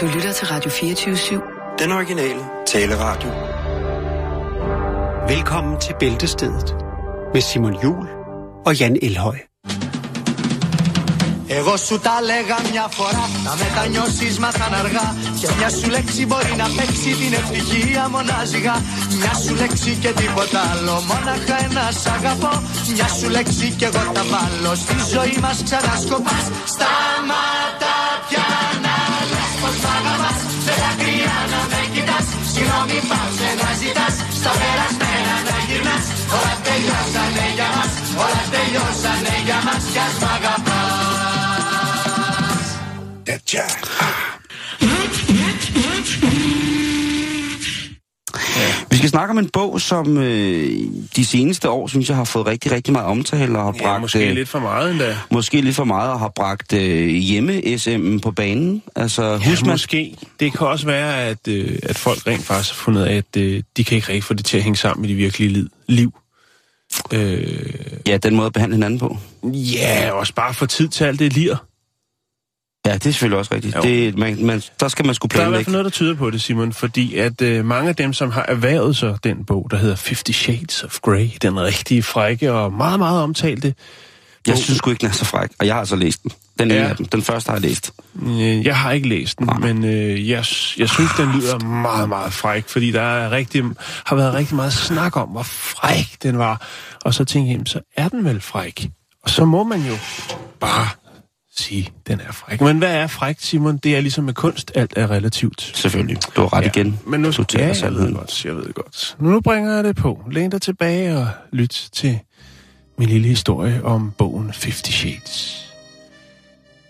Du lytter til Radio 24-7. Den originale taleradio. Velkommen til Bæltestedet med Simon Jul og Jan Elhøj. Εγώ σου τα λέγα μια φορά Να μετανιώσεις μας θα αργά Και μια σου λέξη μπορεί να παίξει την ευτυχία μονάζιγα Μια σου λέξη και τίποτα άλλο Μόναχα ένα σ' αγαπώ Μια σου λέξη και εγώ τα βάλω Στη ζωή μας ξανά σκοπάς Συγγνώμη πάψε να ζητάς Στα περασμένα να γυρνάς. Όλα τελειώσανε για μας Όλα τελειώσανε για μας. Κι ας μ' αγαπάς skal snakke om en bog, som øh, de seneste år, synes jeg, har fået rigtig, rigtig meget omtale og har Ja, bragt... måske øh, lidt for meget endda. Måske lidt for meget og har bragt øh, hjemme-SM'en på banen. Altså, Ja, husk man... måske. Det kan også være, at, øh, at folk rent faktisk har fundet at øh, de kan ikke rigtig få det til at hænge sammen med de virkelige liv. Øh, Ja, den måde at behandle hinanden på. ja, også bare få tid til alt det lir. Ja, det er selvfølgelig også rigtigt. Jo. Det, man, man, der skal man skulle Der er i hvert planlægge. fald noget, der tyder på det, Simon, fordi at øh, mange af dem, som har erhvervet sig den bog, der hedder Fifty Shades of Grey, den rigtige frække og meget, meget omtalte, Jeg synes sgu ikke, den er så fræk, og jeg har altså læst den. Den, Ja. ja. af dem. den første har jeg læst. Øh, Jeg har ikke læst den, Nej. men øh, jeg, jeg synes, den lyder meget, meget fræk, fordi der er rigtig, har været rigtig meget snak om, hvor fræk den var. Og så tænkte jeg, så er den vel fræk. Og så må man jo bare sige, den er fræk. Men hvad er fræk, Simon? Det er ligesom med kunst, alt er relativt. Selvfølgelig. Du har ret ja. igen. Men nu du ja, jeg ved godt, jeg ved godt. Nu bringer jeg det på. Læn dig tilbage og lyt til min lille historie om bogen Fifty Shades.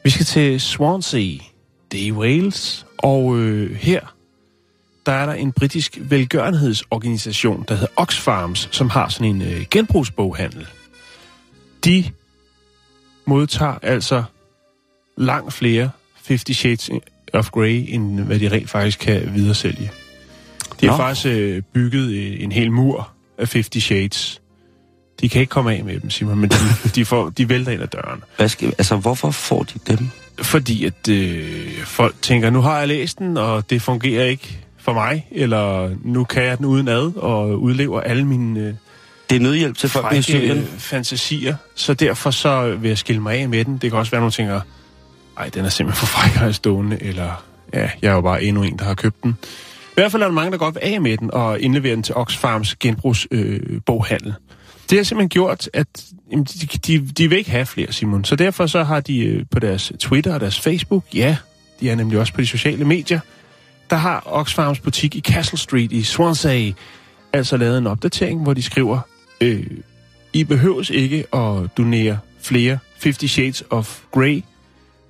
Vi skal til Swansea, det er i Wales, og øh, her der er der en britisk velgørenhedsorganisation, der hedder Oxfarms, som har sådan en øh, genbrugsboghandel. De modtager altså langt flere 50 Shades of Grey, end hvad de rent faktisk kan videresælge. De har Nå. faktisk øh, bygget øh, en hel mur af 50 Shades. De kan ikke komme af med dem, Simon, men de, de, får, de vælter ind ad døren. Hvad skal, altså, hvorfor får de dem? Fordi at øh, folk tænker, nu har jeg læst den, og det fungerer ikke for mig, eller nu kan jeg den uden ad, og udlever alle mine øh, Det er nødhjælp til folk i Syrien. øh, fantasier. Så derfor så vil jeg skille mig af med den. Det kan også være, at nogen tænker, ej, den er simpelthen for fræk at stående, eller ja, jeg er jo bare endnu en, der har købt den. I hvert fald er der mange, der godt vil af med den, og indleverer den til Oxfarms genbrugsboghandel. Øh, boghandel. det har simpelthen gjort, at jamen, de, de, de vil ikke have flere, Simon. Så derfor så har de øh, på deres Twitter og deres Facebook, ja, de er nemlig også på de sociale medier, der har Oxfarms butik i Castle Street i Swansea altså lavet en opdatering, hvor de skriver, øh, I behøves ikke at donere flere 50 Shades of Grey,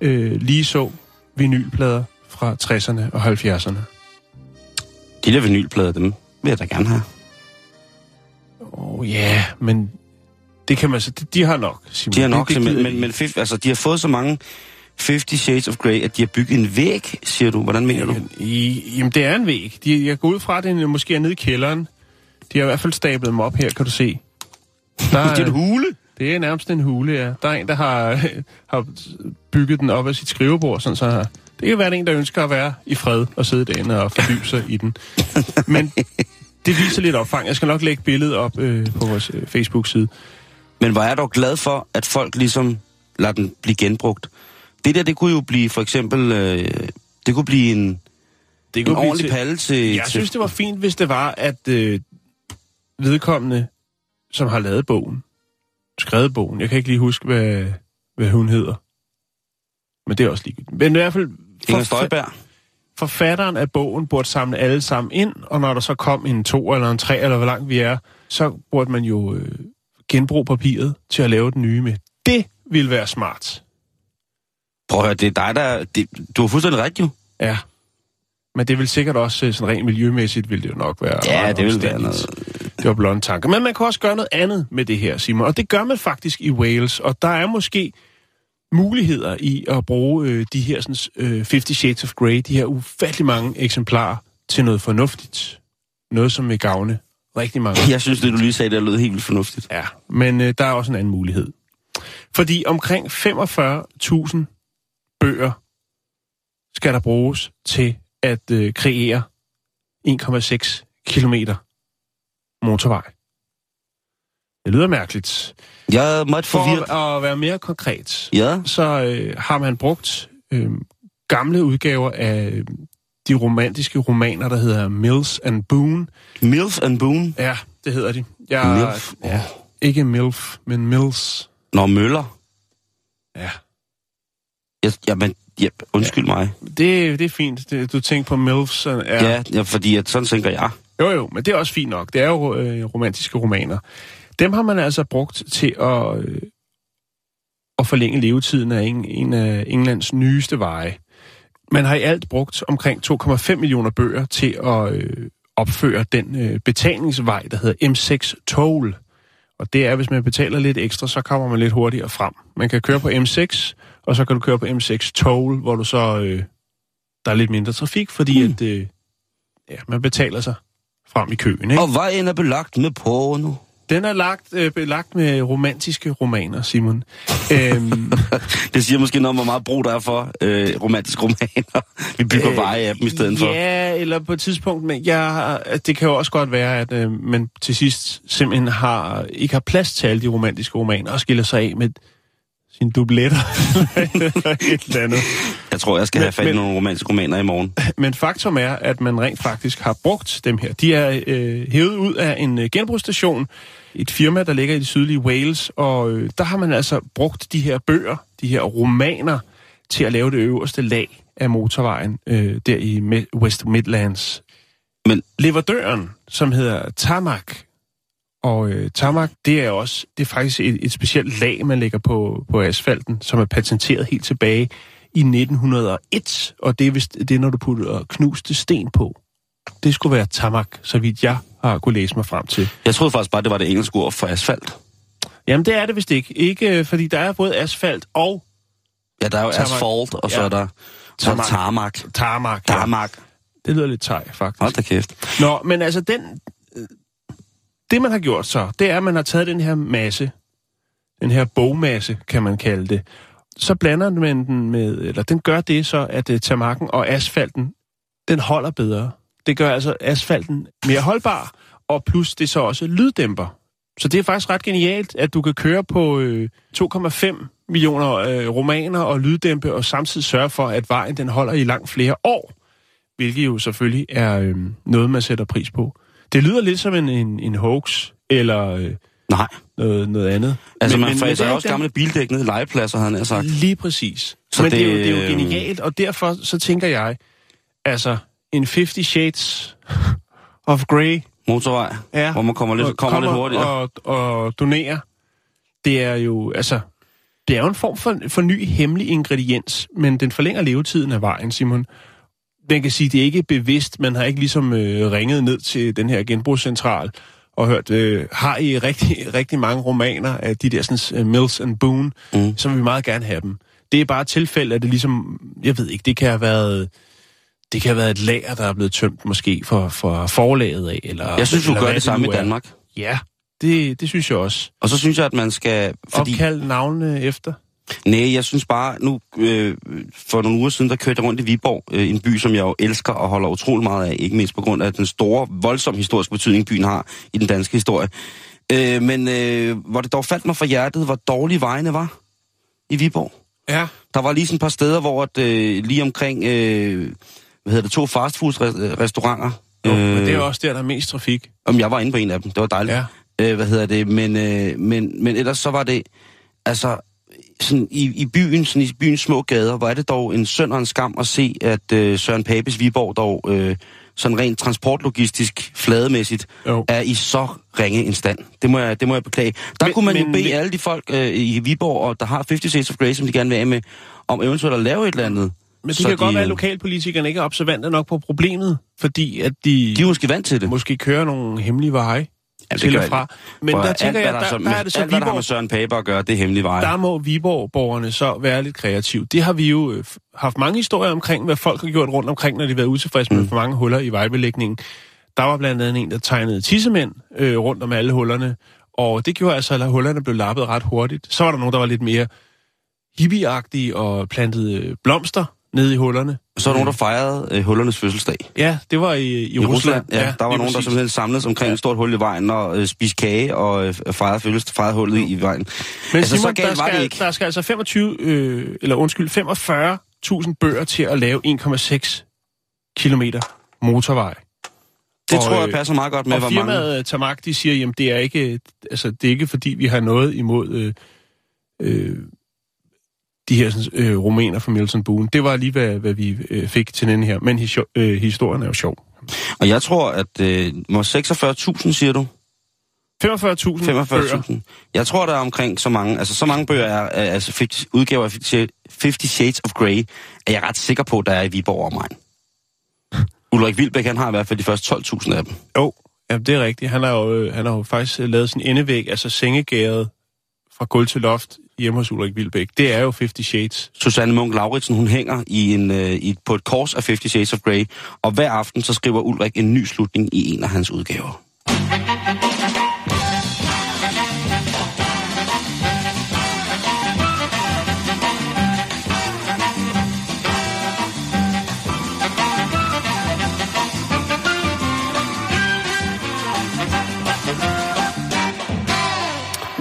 øh, lige så vinylplader fra 60'erne og 70'erne. De der vinylplader, dem vil jeg da gerne have. Åh oh, ja, yeah, men det kan man så, de, de har nok, Simon. De har nok, det, det men, men, men altså, de har fået så mange 50 Shades of Grey, at de har bygget en væg, siger du. Hvordan mener du? I, jamen, det er en væg. De, jeg går ud fra, at den måske er nede i kælderen. De har i hvert fald stablet dem op her, kan du se. Der Det er en hule. Det er nærmest en hule, ja. Der er en, der har, har bygget den op af sit skrivebord, sådan så her. Det kan være, at en, der ønsker at være i fred og sidde derinde og fordybe sig i den. Men det viser lidt opfang. Jeg skal nok lægge billedet op øh, på vores øh, Facebook-side. Men hvor er jeg dog glad for, at folk ligesom lader den blive genbrugt. Det der, det kunne jo blive for eksempel... Øh, det kunne blive en, Det en kunne blive ordentlig til- palle til... Jeg til synes, det var fint, hvis det var, at øh, vedkommende, som har lavet bogen, skrevet bogen, jeg kan ikke lige huske, hvad, hvad hun hedder. Men det er også ligegyldigt. Men i hvert fald, Inger Støjberg. forfatteren af bogen burde samle alle sammen ind, og når der så kom en to eller en tre, eller hvor langt vi er, så burde man jo øh, genbruge papiret til at lave den nye med. Det ville være smart. Prøv at høre, det er dig, der... Det, du har fuldstændig ret, jo. Ja. Men det vil sikkert også, øh, sådan rent miljømæssigt, vil det jo nok være Ja, det vil være omstændigt. Det var blonde tanker. Men man kan også gøre noget andet med det her, Simon. Og det gør man faktisk i Wales. Og der er måske muligheder i at bruge øh, de her sådan, øh, 50 Shades of Grey, de her ufattelig mange eksemplarer, til noget fornuftigt. Noget, som vil gavne rigtig mange. Jeg synes, det du lige sagde, der lød helt vildt fornuftigt. Ja, men øh, der er også en anden mulighed. Fordi omkring 45.000 bøger, skal der bruges til at øh, kreere 1,6 kilometer motorvej. Det lyder mærkeligt. Jeg er meget forvirret. For at være mere konkret, Ja, så øh, har man brugt øh, gamle udgaver af øh, de romantiske romaner, der hedder Mills and Boone. Milf and Boone. Ja, det hedder de. Jeg, Milf. Ja, ikke Milf, men Mills. Nå, Møller. Ja. Jeg, jamen, ja, undskyld ja. mig. Det, det er fint. Det, du tænker på Milfs. Ja. Ja, ja fordi at, sådan tænker jeg. Jo, jo, men det er også fint nok. Det er jo øh, romantiske romaner. Dem har man altså brugt til at, øh, at forlænge levetiden af en, en af Englands nyeste veje. Man har i alt brugt omkring 2,5 millioner bøger til at øh, opføre den øh, betalingsvej, der hedder M6 Toll. Og det er, hvis man betaler lidt ekstra, så kommer man lidt hurtigere frem. Man kan køre på M6, og så kan du køre på M6 Toll, hvor du så øh, der er lidt mindre trafik, fordi Hmm. at øh, ja, man betaler sig frem i køen. Ikke? Og vejen er belagt med porno. Den er lagt, øh, belagt med romantiske romaner, Simon. øhm, Det siger måske noget om, hvor meget brug der er for øh, romantiske romaner. Vi bygger øh, veje af dem i stedet for. Ja, eller på et tidspunkt, men jeg, det kan jo også godt være, at øh, man til sidst simpelthen har, ikke har plads til alle de romantiske romaner og skiller sig af med sine dubletter eller et eller andet. Jeg tror, jeg skal Men- have fat i nogle romantiske romaner i morgen. Men faktum er, at man rent faktisk har brugt dem her. De er øh, hævet ud af en øh, genbrugsstation, et firma, der ligger i det sydlige Wales, og øh, der har man altså brugt de her bøger, de her romaner, til at lave det øverste lag af motorvejen øh, der i West Midlands. Men- Leverdøren, som hedder Tarmac, og øh, tarmac, det er også det er faktisk et, et specielt lag, man lægger på, på asfalten, som er patenteret helt tilbage i 1901, og det er, vist, det er, når du putter knuste sten på. Det skulle være tarmac, så vidt jeg har kunne læse mig frem til. Jeg troede faktisk bare, det var det engelske ord for asfalt. Jamen, det er det vist ikke. Ikke, øh, fordi der er både asfalt og Ja, der er jo Tarmac. asfalt, og så Ja. er der er Tarmac. tarmac. tarmac. ja. Tarmac. Det lyder lidt tej, faktisk. Hold da kæft. Nå, men altså, den, det man har gjort så, det er, at man har taget den her masse, den her bogmasse, kan man kalde det, så blander man den med, eller den gør det så, at uh, tamakken og asfalten, den holder bedre. Det gør altså asfalten mere holdbar, og plus det så også lyddæmper. Så det er faktisk ret genialt, at du kan køre på øh, 2,5 millioner øh, romaner og lyddæmpe, og samtidig sørge for, at vejen den holder i langt flere år. Hvilket jo selvfølgelig er øh, noget, man sætter pris på. Det lyder lidt som en, en, en hoax, eller øh, Nej, noget, noget andet. altså Men- man fræser er også den- gamle bildæk ned i legepladser, havde han sagt. Lige præcis. Så Men det, det, er jo, det, er jo genialt, og derfor så tænker jeg, altså en 50 Shades of Grey, Motorvej, Ja. hvor man kommer lidt, og kommer lidt hurtigere. Og, og donerer, det er jo, altså, det er jo en form for, for ny hemmelig ingrediens, men den forlænger levetiden af vejen, Simon. Man kan sige, det er ikke bevidst, man har ikke ligesom øh, ringet ned til den her genbrugscentral og hørt, øh, har I rigtig, rigtig mange romaner af de der sådan, uh, Mills and Boone, Mm. så vil vi meget gerne have dem. Det er bare et tilfælde, at det ligesom, jeg ved ikke, det kan have været, det kan have været et lager, der er blevet tømt måske for, for forlaget af, eller Jeg synes, du eller gør hvad det samme i. Danmark. Ja, det, det synes jeg også. Og så synes jeg, at man skal... Fordi... Opkald navnene efter. Nej, jeg synes bare, nu øh, for nogle uger siden, der kørte jeg rundt i Viborg, øh, en by, som jeg jo elsker og holder utrolig meget af, ikke mindst på grund af den store, voldsomme historiske betydning, byen har i den danske historie. Øh, men øh, hvor det dog faldt mig for hjertet, hvor dårlige vejene var i Viborg. Ja. Der var lige sådan et par steder, hvor at, øh, lige omkring, øh, hvad hedder det, to fastfood-restauranter. Jo, øh... men det er også der, der er mest trafik. Om jeg var inde på en af dem, det var dejligt. Ja. Øh, hvad hedder det, men, øh, men, men ellers så var det, altså, sådan i, i byen, sådan i byens små gader, er det dog en synd og en skam at se, at øh, Søren Papes Viborg dog øh, sådan rent transportlogistisk, flademæssigt, Jo. er i så ringe en stand. Det må jeg, det må jeg beklage. Der Men- kunne man jo men- bede alle de folk øh, i Viborg, og der har 50 Shades of Grey, som de gerne vil af med, om eventuelt at lave et eller andet. Men det Så kan de, godt være, at øh, lokalpolitikerne ikke er observante nok på problemet, fordi at de, De er måske vant til det. måske kører nogle hemmelige veje det til og fra. Men Prøv der tænker alt, jeg, der, så, der, er det så alt, hvad der har med Viborg, Søren Pape at gøre, det er hemmelig vej. der må Viborg-borgerne så være lidt kreative. Det har vi jo øh, haft mange historier omkring, hvad folk har gjort rundt omkring, når de har været utilfredse med Mm. for mange huller i vejbelægningen. Der var blandt andet en, der tegnede tissemænd øh, rundt om alle hullerne, og det gjorde altså, at hullerne blev lappet ret hurtigt. Så var der nogen, der var lidt mere hippieagtige og plantede øh, blomster nede i hullerne. Så er der nogen, der fejrede øh, hullernes fødselsdag. Ja, det var i, i, I Rusland, ja, der var nogen, der præcis. simpelthen samledes omkring ja. et stort hul i vejen og øh, spiste kage og øh, fejrede, følges, fejrede hullet i, i vejen. Men altså, Simon, så galt der, var det ikke. der skal altså 25, øh, eller undskyld, 45.000 bøger til at lave 1,6 kilometer motorvej. Det og, tror jeg øh, passer meget godt med, og hvor mange... firmaet øh, Tamak, de siger, jamen det er ikke, altså, det er ikke fordi, vi har noget imod øh, øh, de her sådan, øh, romaner fra Milton Boone. Det var lige, hvad, hvad vi øh, fik til den her. Men hisio- øh, historien er jo sjov. Og jeg tror, at... Øh, må 46.000, siger du? 45.000 bøger. 45.000. Jeg tror, der er omkring så mange... Altså, så mange bøger er... altså, 50, udgaver af 50, Shades- 50 Shades of Grey, er jeg ret sikker på, der er i Viborg omegn. Ulrik Vilbæk, han har i hvert fald de første 12.000 af dem. Jo, ja, det er rigtigt. Han har jo, øh, han har jo faktisk øh, lavet sin endevæg, altså sengegæret fra gulv til loft hjemme hos Ulrik Vilbæk. Det er jo 50 Shades. Susanne Munk Lauritsen, hun hænger i en, øh, i, på et kors af 50 Shades of Grey, og hver aften så skriver Ulrik en ny slutning i en af hans udgaver.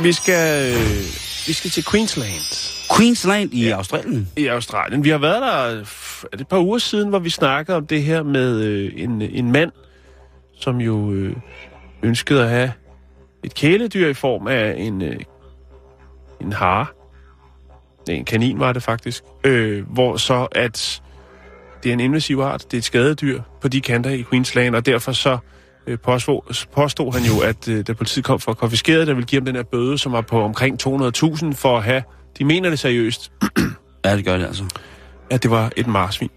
Vi skal, øh, vi skal til Queensland Queensland i ja. Australien. i Australien. Vi har været der er det et par uger siden, hvor vi snakkede om det her med øh, en, en mand, som jo øh, ønskede at have et kæledyr i form af en, øh, en hare. Nej, en kanin var det faktisk. Øh, hvor så at det er en invasiv art, det er et skadedyr på de kanter i Queensland, og derfor så øh, påstod, påstod han jo, at øh, da politiet kom for at konfiskere det, der ville give ham den her bøde, som var på omkring 200.000 for at have, de mener det seriøst, Ja, det gør det altså. at det var et marsvin.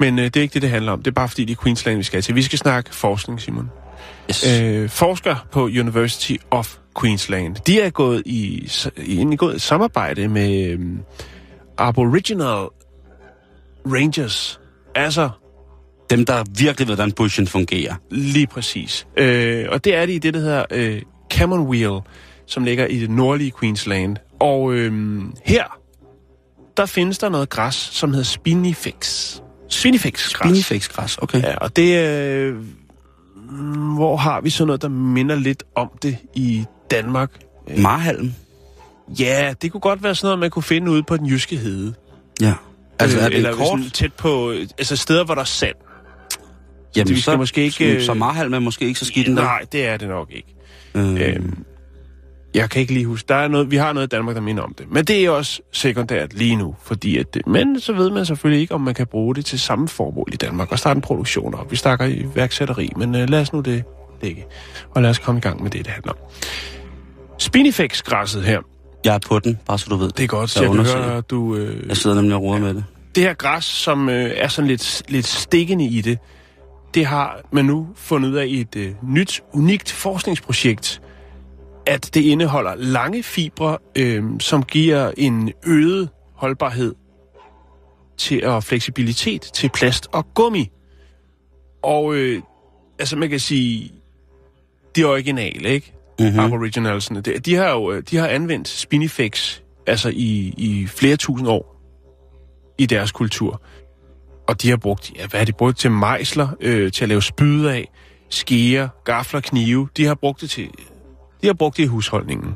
Men øh, det er ikke det, det handler om. Det er bare fordi, det er Queensland, vi skal til. Vi skal snakke forskning, Simon. Yes. Øh, forskere på University of Queensland, de er gået i, i en gået i samarbejde med øh, Aboriginal Rangers. Altså, Dem, der virkelig ved, hvordan bushen fungerer. lige præcis. Øh, og det er de i det, der hedder øh, Commonweal, som ligger i det nordlige Queensland. Og øh, her, der findes der noget græs, som hedder Spinifex. Spinifex-græs. Binifæksgræs, okay. Ja. Og det øh, hvor har vi sådan noget, der minder lidt om det i Danmark? Marhalm. Ja, det kunne godt være sådan noget, man kunne finde ude på den jyske hede. Ja. Altså, Øh, er det Eller kort? sådan tæt på, øh, altså steder, hvor der er sand. Jamen, vi skal måske ikke, Så, øh, Marhalm er måske ikke så skidt endda. Nej, det er det nok ikke. Øh, Øhm, jeg kan ikke lige huske. Der er noget, vi har noget i Danmark, der minder om det. Men det er også sekundært lige nu. Fordi at det, men så ved man selvfølgelig ikke, om man kan bruge det til samme formål i Danmark og starte en produktion op. Vi snakker i værksætteri, men øh, lad os nu det ligge. Og lad os komme i gang med det, det handler om. Spinifex-græsset her, jeg er på den, bare så du ved. det er godt, så Jeg jeg kan undersøger. høre, at du... Øh, Jeg sidder nemlig og roder med det. det her græs, som øh, er sådan lidt, lidt stikkende i det, det har man nu fundet ud af i et øh, nyt, unikt forskningsprojekt, at det indeholder lange fibre, øh, som giver en øget holdbarhed til og fleksibilitet til plast og gummi. Og øh, altså man kan sige, de originale, ikke? Mm-hmm. Mm. Aboriginalsene, de, de har jo øh, de har anvendt Spinifex altså i, i flere tusind år i deres kultur. Og de har brugt, ja, hvad har de brugt til mejsler, øh, til at lave spyde af, skeer, gafler, knive. De har brugt det til, de har brugt det i husholdningen.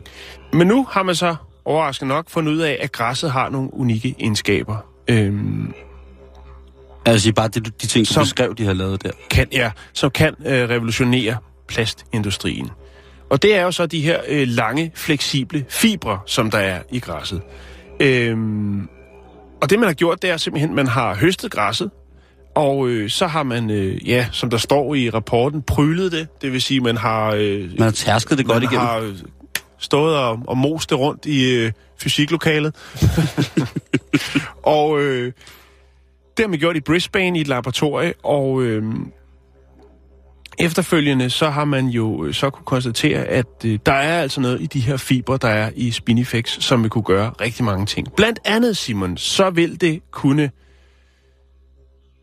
Men nu har man så overraskende nok fundet ud af, at græsset har nogle unikke egenskaber. Øhm, Altså, bare det, du- de ting, som, Som- du beskrev, de har lavet der. kan, ja, som kan øh, revolutionere plastindustrien. Og det er jo så de her øh, lange, fleksible fibre, som der er i græsset. Øhm, og det, man har gjort, det er simpelthen, man har høstet græsset, og øh, så har man, øh, ja, som der står i rapporten, prylet det. Det vil sige, man har... Øh, Man har tærsket det godt man igennem. har øh, stået og, og most det rundt i øh, fysiklokalet. og øh, det har man gjort i Brisbane i et laboratorie, og øh, efterfølgende så har man jo øh, så kunne konstatere, at øh, der er altså noget i de her fibre, der er i Spinifex, som vil kunne gøre rigtig mange ting. Blandt andet, Simon, så vil det kunne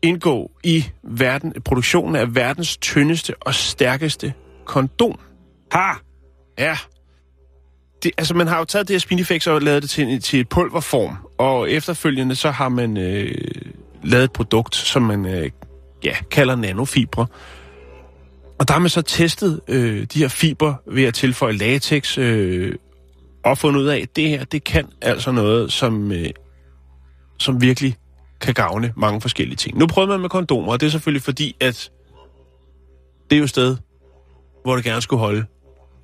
indgå i verden, produktionen af verdens tyndeste og stærkeste kondom. Ha! Ja. Det, altså, man har jo taget det her Spinifex og lavet det til, til et pulverform, og efterfølgende så har man øh, lavet et produkt, som man øh, ja, kalder nanofibre. Og der har man så testet øh, de her fiber ved at tilføje latex øh, og fundet ud af, at det her, det kan altså noget, som, øh, som virkelig kan gavne mange forskellige ting. Nu prøvede man med kondomer, og det er selvfølgelig fordi, at det er jo et sted, hvor det gerne skulle holde.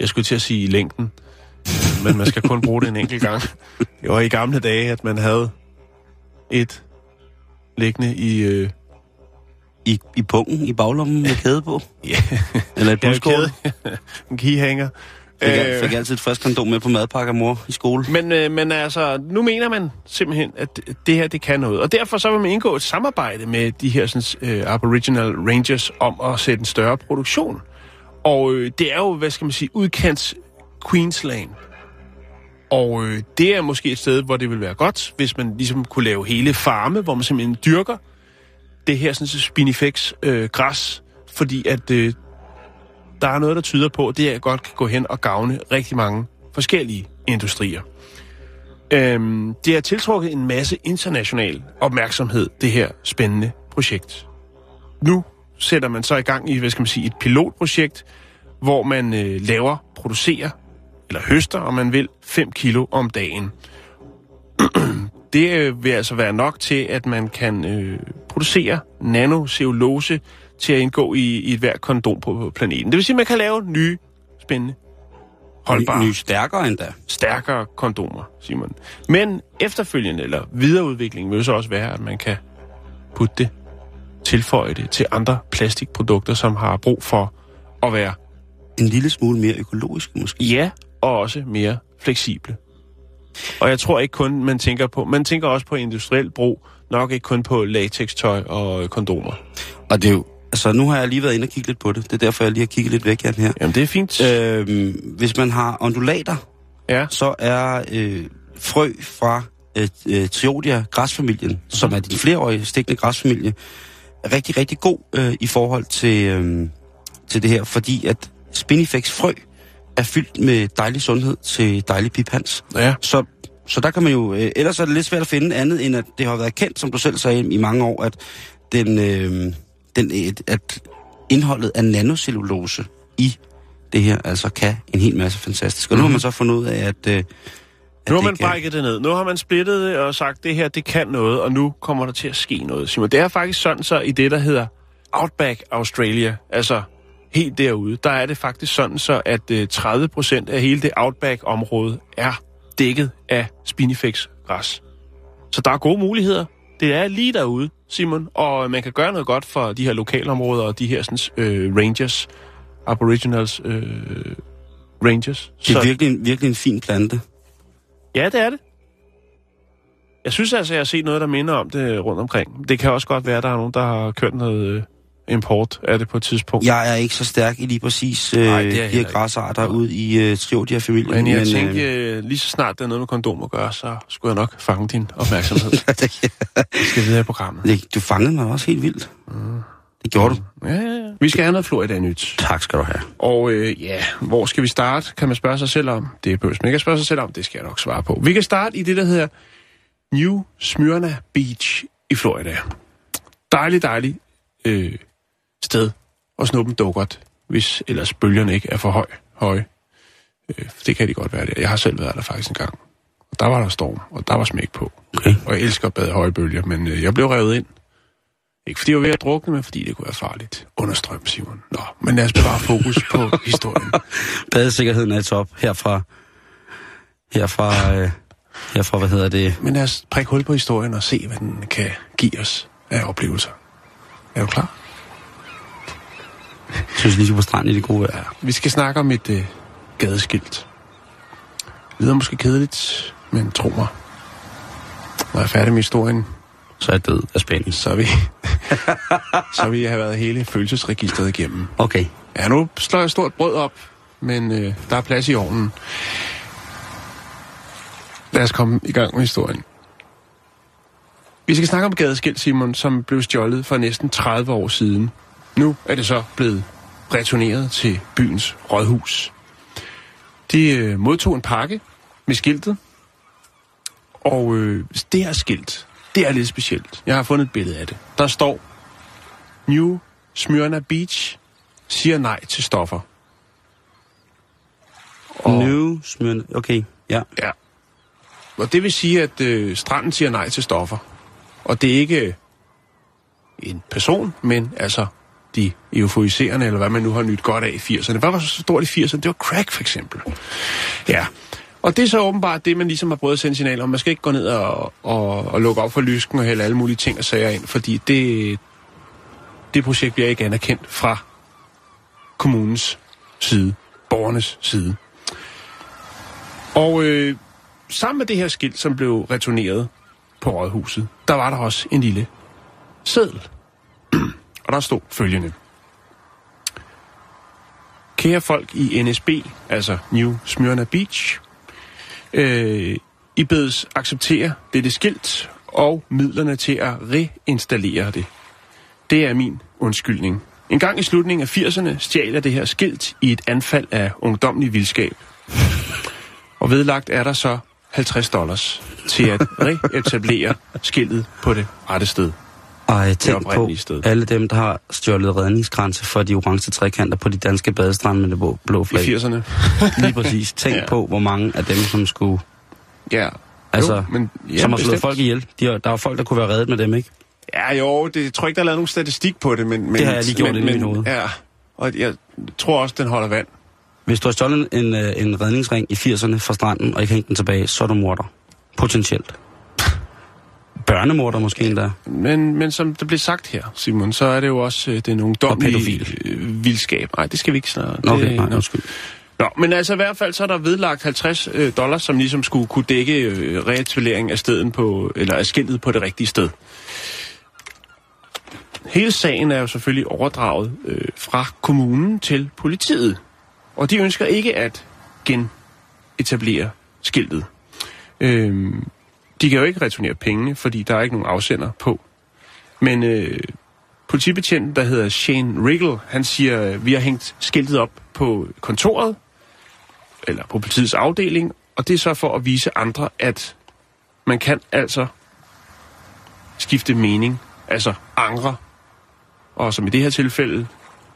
Jeg skulle til at sige i længden, men man skal kun bruge det en enkelt gang. Det var i gamle dage, at man havde et liggende i... Øh, i, I pungen, i baglommen med kæde på? ja, Eller et buskål? en keyhanger. Fik, Øh, fik altid et frisk kondom med på madpakke af mor i skole. Men, øh, men altså, nu mener man simpelthen, at det her, det kan noget. Og derfor så vil man indgå et samarbejde med de her sådan, øh, Aboriginal Rangers om at sætte en større produktion. Og øh, det er jo, hvad skal man sige, udkants Queensland. Og øh, det er måske et sted, hvor det vil være godt, hvis man ligesom kunne lave hele farme, hvor man simpelthen dyrker det her sådan, spinifex øh, græs, fordi at øh, der er noget, der tyder på, at det her godt kan gå hen og gavne rigtig mange forskellige industrier. Øhm, det har tiltrukket en masse international opmærksomhed, det her spændende projekt. Nu sætter man så i gang i, hvad skal man sige, et pilotprojekt, hvor man øh, laver, producerer, eller høster, om man vil, 5 kilo om dagen. Øh, det øh, vil altså være nok til, at man kan øh, producere nanocellulose til at indgå i, i et hvert kondom på, planeten. Det vil sige, at man kan lave nye, spændende, holdbare, Ny, ny stærkere endda. stærkere kondomer, Simon. Men efterfølgende, eller videreudviklingen, vil så også være, at man kan putte det, tilføje det til andre plastikprodukter, som har brug for at være En lille smule mere økologisk måske. ja, og også mere fleksible. Og jeg tror ikke kun, man tænker på, man tænker også på industriel brug, nok ikke kun på latextøj og kondomer. Og det er jo, altså nu har jeg lige været inde og kigge lidt på det. Det er derfor, jeg lige har kigget lidt væk, her. Jamen, det er fint. Øhm, hvis man har undulater, ja. så er øh, frø fra øh, øh, Triodia græsfamilien, som er din flereårige stikkende græsfamilie, rigtig, rigtig god øh, i forhold til, øh, til det her, fordi at Spinifex frø er fyldt med dejlig sundhed til dejlig piphans. Ja. Så, så der kan man jo... Øh, ellers er det lidt svært at finde andet, end at det har været kendt, som du selv sagde, i mange år, at, den, øh, den, et, at indholdet af nanocellulose i det her altså kan en hel masse fantastisk. Og nu har man så fundet ud af, at... Øh, at Nu har man kan- brækket det ned. Nu har man splittet det og sagt, det her, det kan noget, og nu kommer der til at ske noget. Simon, det er faktisk sådan så i det, der hedder Outback Australia, altså helt derude, der er det faktisk sådan så, at øh, 30 procent af hele det Outback-område er dækket af spinifex-græs. Så der er gode muligheder. Det er lige derude, Simon, og man kan gøre noget godt for de her lokalområder og de her sådan, øh, rangers, aboriginals øh, rangers. Det er virkelig, en- virkelig en fin plante. Ja, det er det. Jeg synes altså, jeg har set noget, der minder om det rundt omkring. Det kan også godt være, at der er nogen, der har kørt noget øh, import af det på et tidspunkt. Jeg er ikke så stærk i lige præcis øh, Nej, de her græsarter ud i øh, Triodia-familien. Men jeg øh, tænkte, øh, lige så snart der er noget med kondom at gøre, så skulle jeg nok fange din opmærksomhed. Vi skal videre i programmet. du fangede mig også helt vildt. Det gjorde du. Ja, ja, ja. Vi skal have noget Florida nyt. Tak skal du have. Og øh, ja, hvor skal vi starte, kan man spørge sig selv om. Det behøves man ikke at spørge sig selv om, det skal jeg nok svare på. Vi kan starte i det, der hedder New Smyrna Beach i Florida. Dejlig, dejlig øh, sted at snuppe en dukkert, hvis ellers bølgerne ikke er for høj, høje. Øh, det kan de godt være der. Jeg har selv været der faktisk en gang. Og der var der storm, og der var smæk på. Okay. Og jeg elsker at bade høje bølger, men øh, jeg blev revet ind. Ikke fordi jeg var ved at drukne, men fordi det kunne være farligt. Understrøm, Simon. Nå, men lad os bevare fokus på historien. Badesikkerheden er top herfra. Herfra, øh, herfra, hvad hedder det? Men lad os prikke hul på historien og se, hvad den kan give os af oplevelser. Er du klar? Jeg synes lige på stranden i det gode vejr. Vi skal snakke om et øh, gadeskilt. Det lyder måske kedeligt, men tro mig. Når jeg er færdig med historien, Så er jeg død af spænding. så vi, så jeg have været hele følelsesregistret igennem. Okay. Ja, nu slår jeg stort brød op, men øh, der er plads i ovnen. Lad os komme i gang med historien. Vi skal snakke om gadeskilt, Simon, som blev stjålet for næsten 30 år siden. Nu er det så blevet returneret til byens rådhus. De øh, modtog en pakke med skiltet, og øh, det her skilt, Det er lidt specielt. Jeg har fundet et billede af det. Der står, New Smyrna Beach siger nej til stoffer. Og... New Smyrna, okay, ja. Ja. Og det vil sige, at øh, stranden siger nej til stoffer. Og det er ikke en person, men altså de euforiserende, eller hvad man nu har nyt godt af i 80'erne. Hvad var så stort i 80'erne? Det var crack, for eksempel. Ja. Og det er så åbenbart det, man ligesom har prøvet at sende signal om. Man skal ikke gå ned og, og, og lukke op for lysken og hælde alle mulige ting og sager ind, fordi det, det projekt bliver ikke anerkendt fra kommunens side, borgernes side. Og øh, sammen med det her skilt, som blev returneret på rådhuset, der var der også en lille seddel. Og der stod følgende. Kære folk i NSB, altså New Smyrna Beach, øh, I bedes acceptere dette skilt og midlerne til at reinstallere det. Det er min undskyldning. En gang i slutningen af 80'erne stjal jeg det her skilt i et anfald af ungdomlig vildskab. Og vedlagt er der så 50 dollars til at reetablere skiltet på det rette sted. Ej, tænk på sted. alle dem, der har stjålet redningsgrænse for de orange trekanter på de danske badestrande med det blå- blå I flag. 80'erne. Lige præcis. Tænk Ja. på, hvor mange af dem, som skulle... Ja. Altså, jo, men, ja, som har slået bestemt. folk ihjel. De der er folk, der kunne være reddet med dem, ikke? Ja, jo, det jeg tror ikke, der er lavet nogen statistik på det, men... men Det har jeg lige gjort men, inde i men, mit hoved. Ja, og jeg tror også, den holder vand. Hvis du har stjålet en, øh, en redningsring i 80'erne fra stranden, og ikke hængt den tilbage, så er du morder. Potentielt. Børnemorder måske endda. Men, men som det blev sagt her, Simon, så er det jo også øh, den ungdomlige pædofil. øh, vildskab. Nej, det skal vi ikke snart. Okay, det, nej, undskyld. Nå, men altså i hvert fald så er der vedlagt 50 øh, dollars, som ligesom skulle kunne dække øh, reetablering af steden på, eller af skiltet på det rigtige sted. Hele sagen er jo selvfølgelig overdraget øh, fra kommunen til politiet. Og de ønsker ikke at genetablere skiltet. Øhm, de kan jo ikke returnere pengene, fordi der er ikke nogen afsender på. Men øh, politibetjenten, der hedder Shane Riggle, han siger, øh, vi har hængt skiltet op på kontoret, eller på politiets afdeling, og det er så for at vise andre, at man kan altså skifte mening, altså angre. Og som i det her tilfælde,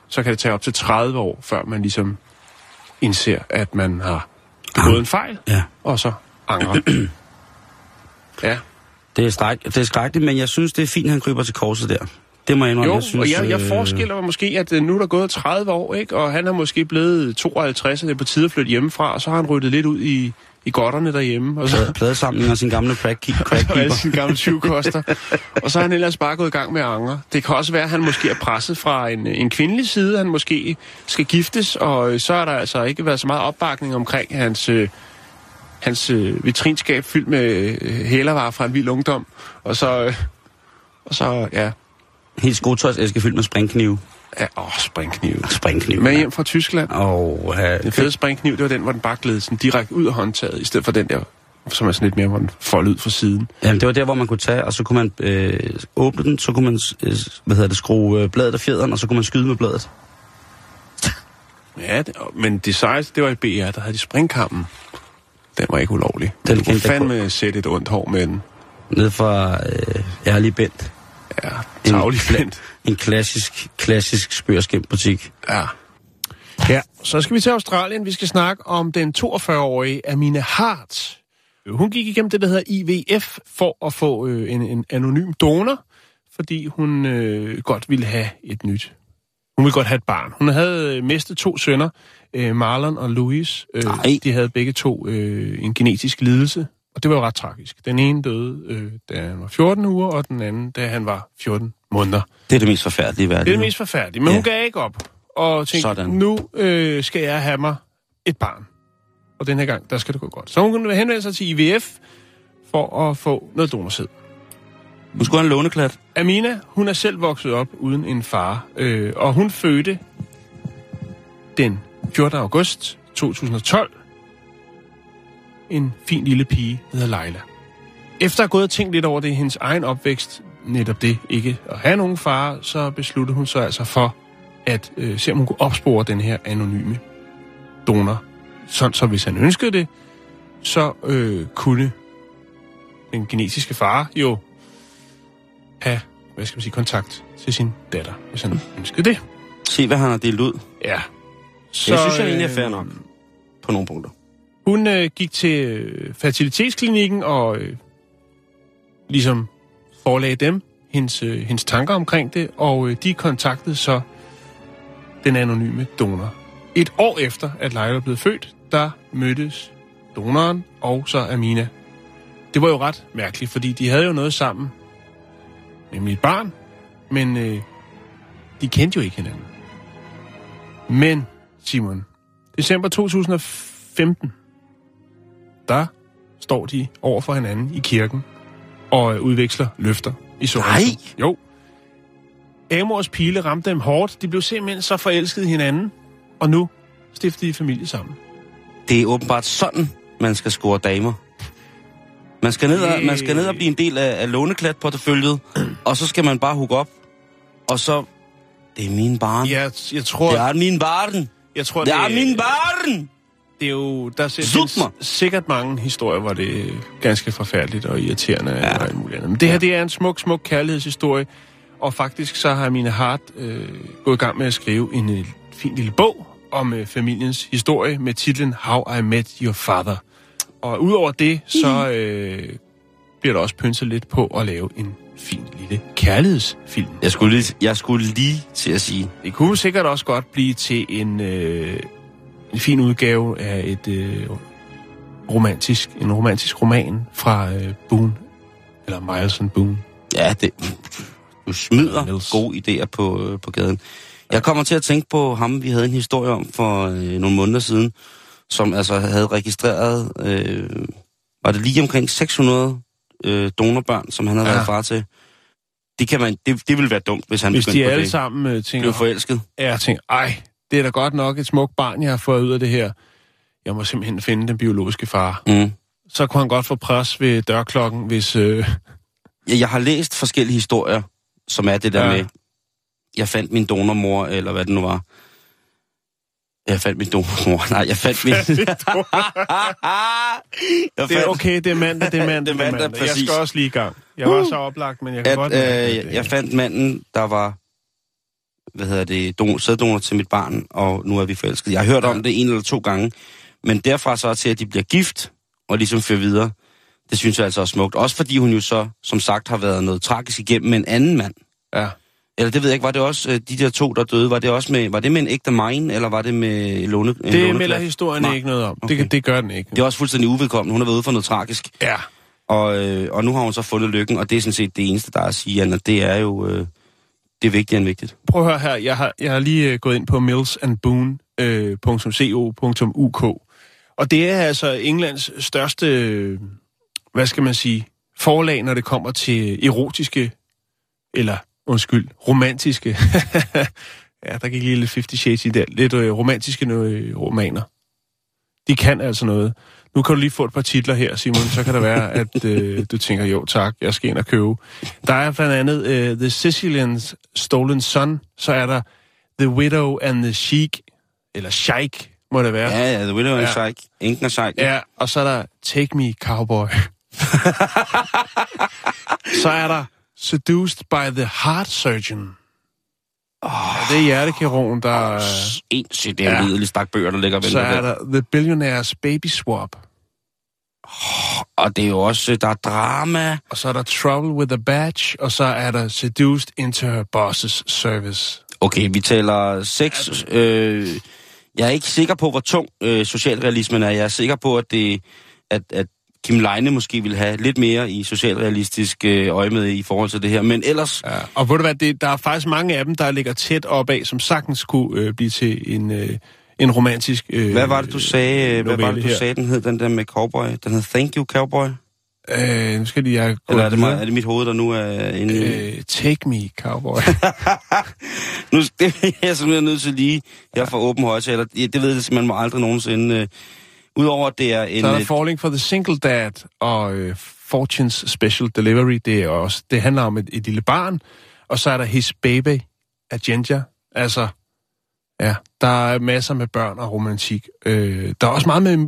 så kan det tage op til 30 år, før man ligesom indser, at man har begået en fejl, Ja. og så angre. ja. Det er, stræk, det er skrækkeligt, men jeg synes, det er fint, han kryber til korset der. Det må jeg indrømme. Jo, jeg synes, og jeg, jeg øh, forestiller mig måske, at øh, nu er der gået 30 år, ikke? og han er måske blevet 52, og det er på tide at flytte hjemmefra, og så har han ryddet lidt ud i, i godterne derhjemme, og så plade- Pladesamling og sin gamle crack, og alle crackkeeper. sine gamle syvkoster. og så er han ellers bare gået i gang med angre. Det kan også være, at han måske er presset fra en, en kvindelig side. Han måske skal giftes, og øh, så er der altså ikke været så meget opbakning omkring hans, øh, hans øh, vitrinskab fyldt med øh, hælervarer fra en vild ungdom. Og så, øh, og så ja, Helt skotøjsæske fyldt med springknive. ja åh, springkniv. Springkniv. Med hjem fra Tyskland. Og uh, Den fede springkniv, det var den, hvor den bare gled sådan direkte ud af håndtaget, i stedet for den der, som er sådan lidt mere, hvor den folder ud fra siden. Jamen, det var der, hvor man kunne tage, og så kunne man øh, åbne den, så kunne man, øh, hvad hedder det, skrue øh, bladet af fjederen, og så kunne man skyde med bladet. Ja, det, men det sejeste, det var i BR, der havde de springkampen. Den var ikke ulovlig. Den du kunne fandme sætte et ondt hår med den. Nede fra øh, Ærlig Bent. Ja, tavlig flint. En klassisk, klassisk spørskæmt-butik. Ja. Ja, så skal vi til Australien. Vi skal snakke om den 42-årige Amina Hart. Hun gik igennem det, der hedder IVF, for at få øh, en, en anonym donor, fordi hun øh, godt ville have et nyt. Hun ville godt have et barn. Hun havde øh, mistet to sønner, øh, Marlon og Louis. Øh, Nej. de havde begge to øh, en genetisk lidelse, og det var jo ret tragisk. Den ene døde, øh, da han var 14 uger, og den anden, da han var 14 måneder. Det er det mest forfærdelige i verden. Det er det mest forfærdelige. Men ja. Hun gav ikke op. Og tænkte, Sådan. nu øh, skal jeg have mig et barn. Og den her gang, der skal det gå godt. Så hun kunne henvende sig til IVF for at få noget donorsæd. Hun skulle han låneklat. Amina, hun er selv vokset op uden en far. Øh, og hun fødte den 14. august 2012 en fin lille pige, der hedder Leila. Efter at have gået og tænkt lidt over det i hendes egen opvækst, netop det ikke at have nogen far, så besluttede hun sig altså for at øh, se, om hun kunne opspore den her anonyme donor. Sådan så hvis han ønskede det, så øh, kunne den genetiske far jo have, hvad skal man sige, kontakt til sin datter, hvis han ønskede det. Se, hvad han har delt ud. Ja. Så, det synes jeg egentlig er øh, fair nok. På nogle punkter. Hun øh, gik til øh, fertilitetsklinikken og øh, ligesom forelagde dem hendes, øh, hendes tanker omkring det, og øh, de kontaktede så den anonyme donor. Et år efter, at Leila blev født, der mødtes donoren og så Amina. Det var jo ret mærkeligt, fordi de havde jo noget sammen, nemlig et barn, men øh, de kendte jo ikke hinanden. Men, Simon, december 2015, der står de over for hinanden i kirken og øh, udveksler løfter i Sorrento. Nej! Jo. Amors pile ramte dem hårdt. De blev simpelthen så forelskede hinanden. Og nu stiftede de familie sammen. Det er åbenbart sådan, man skal score damer. Man skal ned og, man skal ned og blive en del af, af låneklatporteføljet, og så skal man bare hooke op. Og så... Det er min barn. Jeg, jeg tror, Det er min barn. jeg tror, Det er min barn. det er jo, der mig! sikkert mange historier, hvor det er ganske forfærdeligt og irriterende ja. og muligt andet. Men det her, det er en smuk, smuk kærlighedshistorie. Og faktisk så har mine Hart øh, gået i gang med at skrive en øh, fin lille bog om øh, familiens historie med titlen How I Met Your Father. Og udover det, så øh, bliver der også pynset lidt på at lave en fin lille kærlighedsfilm. Jeg skulle, lige, jeg skulle lige til at sige, Det kunne sikkert også godt blive til en, øh, en fin udgave af et øh, romantisk, en romantisk roman fra øh, Boone, eller Miles Boone. ja, det, du smider Niels. gode idéer på, øh, på gaden. Jeg kommer til at tænke på ham, vi havde en historie om for øh, nogle måneder siden, som altså havde registreret, øh, var det lige omkring 600 øh, donorbørn, som han havde Ja. ja. været far til. Det, kan man, det, det ville være dumt, hvis han Hvis begyndte de på alle det. sammen øh, tænker, Blev forelsket. ja, jeg tænker, ej, det er da godt nok et smukt barn, jeg har fået ud af det her. Jeg må simpelthen finde den biologiske far. Mm. Så kunne han godt få pres ved dørklokken, hvis... Øh, Jeg, jeg har læst forskellige historier, som er det der Ja. ja. med, jeg fandt min donormor, eller hvad det nu var. Jeg fandt min donormor. Nej, jeg fandt min... jeg det er okay, det er mandag, det er mandag, Det er mandag, Jeg skal også lige i gang. Jeg var så oplagt, men jeg kan at, godt... øh, at, øh, jeg fandt manden, der var hvad hedder det, don, sæddonor til mit barn, og nu er vi forelskede. Jeg har hørt om det en eller to gange, men derfra så til, at de bliver gift, og ligesom fører videre, det synes jeg altså er smukt. Også fordi hun jo så, som sagt, har været noget tragisk igennem med en anden mand. Ja. Eller det ved jeg ikke, var det også øh, de der to, der døde, var det også med, var det med en ægte mine, eller var det med låne, Det låneklat? melder historien Nej. ikke noget om. Okay. Det, det gør den ikke. Det er også fuldstændig uvedkommende. Hun har været ude for noget tragisk. Ja. Og, øh, og nu har hun så fundet lykken, og det er sådan set det eneste, der er at sige, Anna. Det er jo øh, det er vigtigere end vigtigt. Prøv at høre her. Jeg har, jeg har lige øh, gået ind på millsandboone.co.uk. Og det er altså Englands største, øh, hvad skal man sige, forlag, når det kommer til erotiske, eller undskyld, romantiske. ja, der gik lige lidt 50 Shades i der. Lidt øh, romantiske øh, romaner. De kan altså noget. Nu kan du lige få et par titler her, Simon, så kan det være, at øh, du tænker, jo tak, jeg skal ind og købe. Der er blandt andet øh, The Sicilian's Stolen Son, så er der The Widow and the Sheik, eller Sheik, må det være. Ja, ja, The Widow and Ja. Sheik. Enken og Sheik. Ja, og så er der Take Me Cowboy. så er der Seduced by the Heart Surgeon. Oh, ja, det er hjertekirurgen, der... En shit, det er Ja. en lidelig stak bøger, der ligger og så er der. The Billionaire's Baby Swap. Og det er jo også, der er drama. Og så er der Trouble with a Badge, og så er der Seduced into her boss's service. Okay, vi taler sex. Øh, jeg er ikke sikker på, hvor tung øh, socialrealismen er. Jeg er sikker på, at, det, at, at Kim Leine måske vil have lidt mere i socialrealistisk øh, øje med i forhold til det her. Men ellers, Ja. Og ved du hvad, det, der er faktisk mange af dem, der ligger tæt opad, som sagtens kunne øh, blive til en, øh, en romantisk øh, hvad var det, du sagde, øh, hvad var det, du her. sagde, den hed, den der med cowboy? Den hed Thank You Cowboy? Øh, nu skal de, jeg Eller er det, mig, er det mit hoved, der nu er inde i... Øh, take me, cowboy. Nu det er jeg simpelthen nødt til lige, jeg får åben højtaler. Det, det ved jeg simpelthen må aldrig nogensinde... Øh, Udover at det er en... så er der øh, Falling for the Single Dad og øh, Fortune's Special Delivery. Det er også, det handler om et, et lille barn. Og så er der His Baby af Ginger. Altså, ja, der er masser med børn og romantik. Øh, der er også meget med,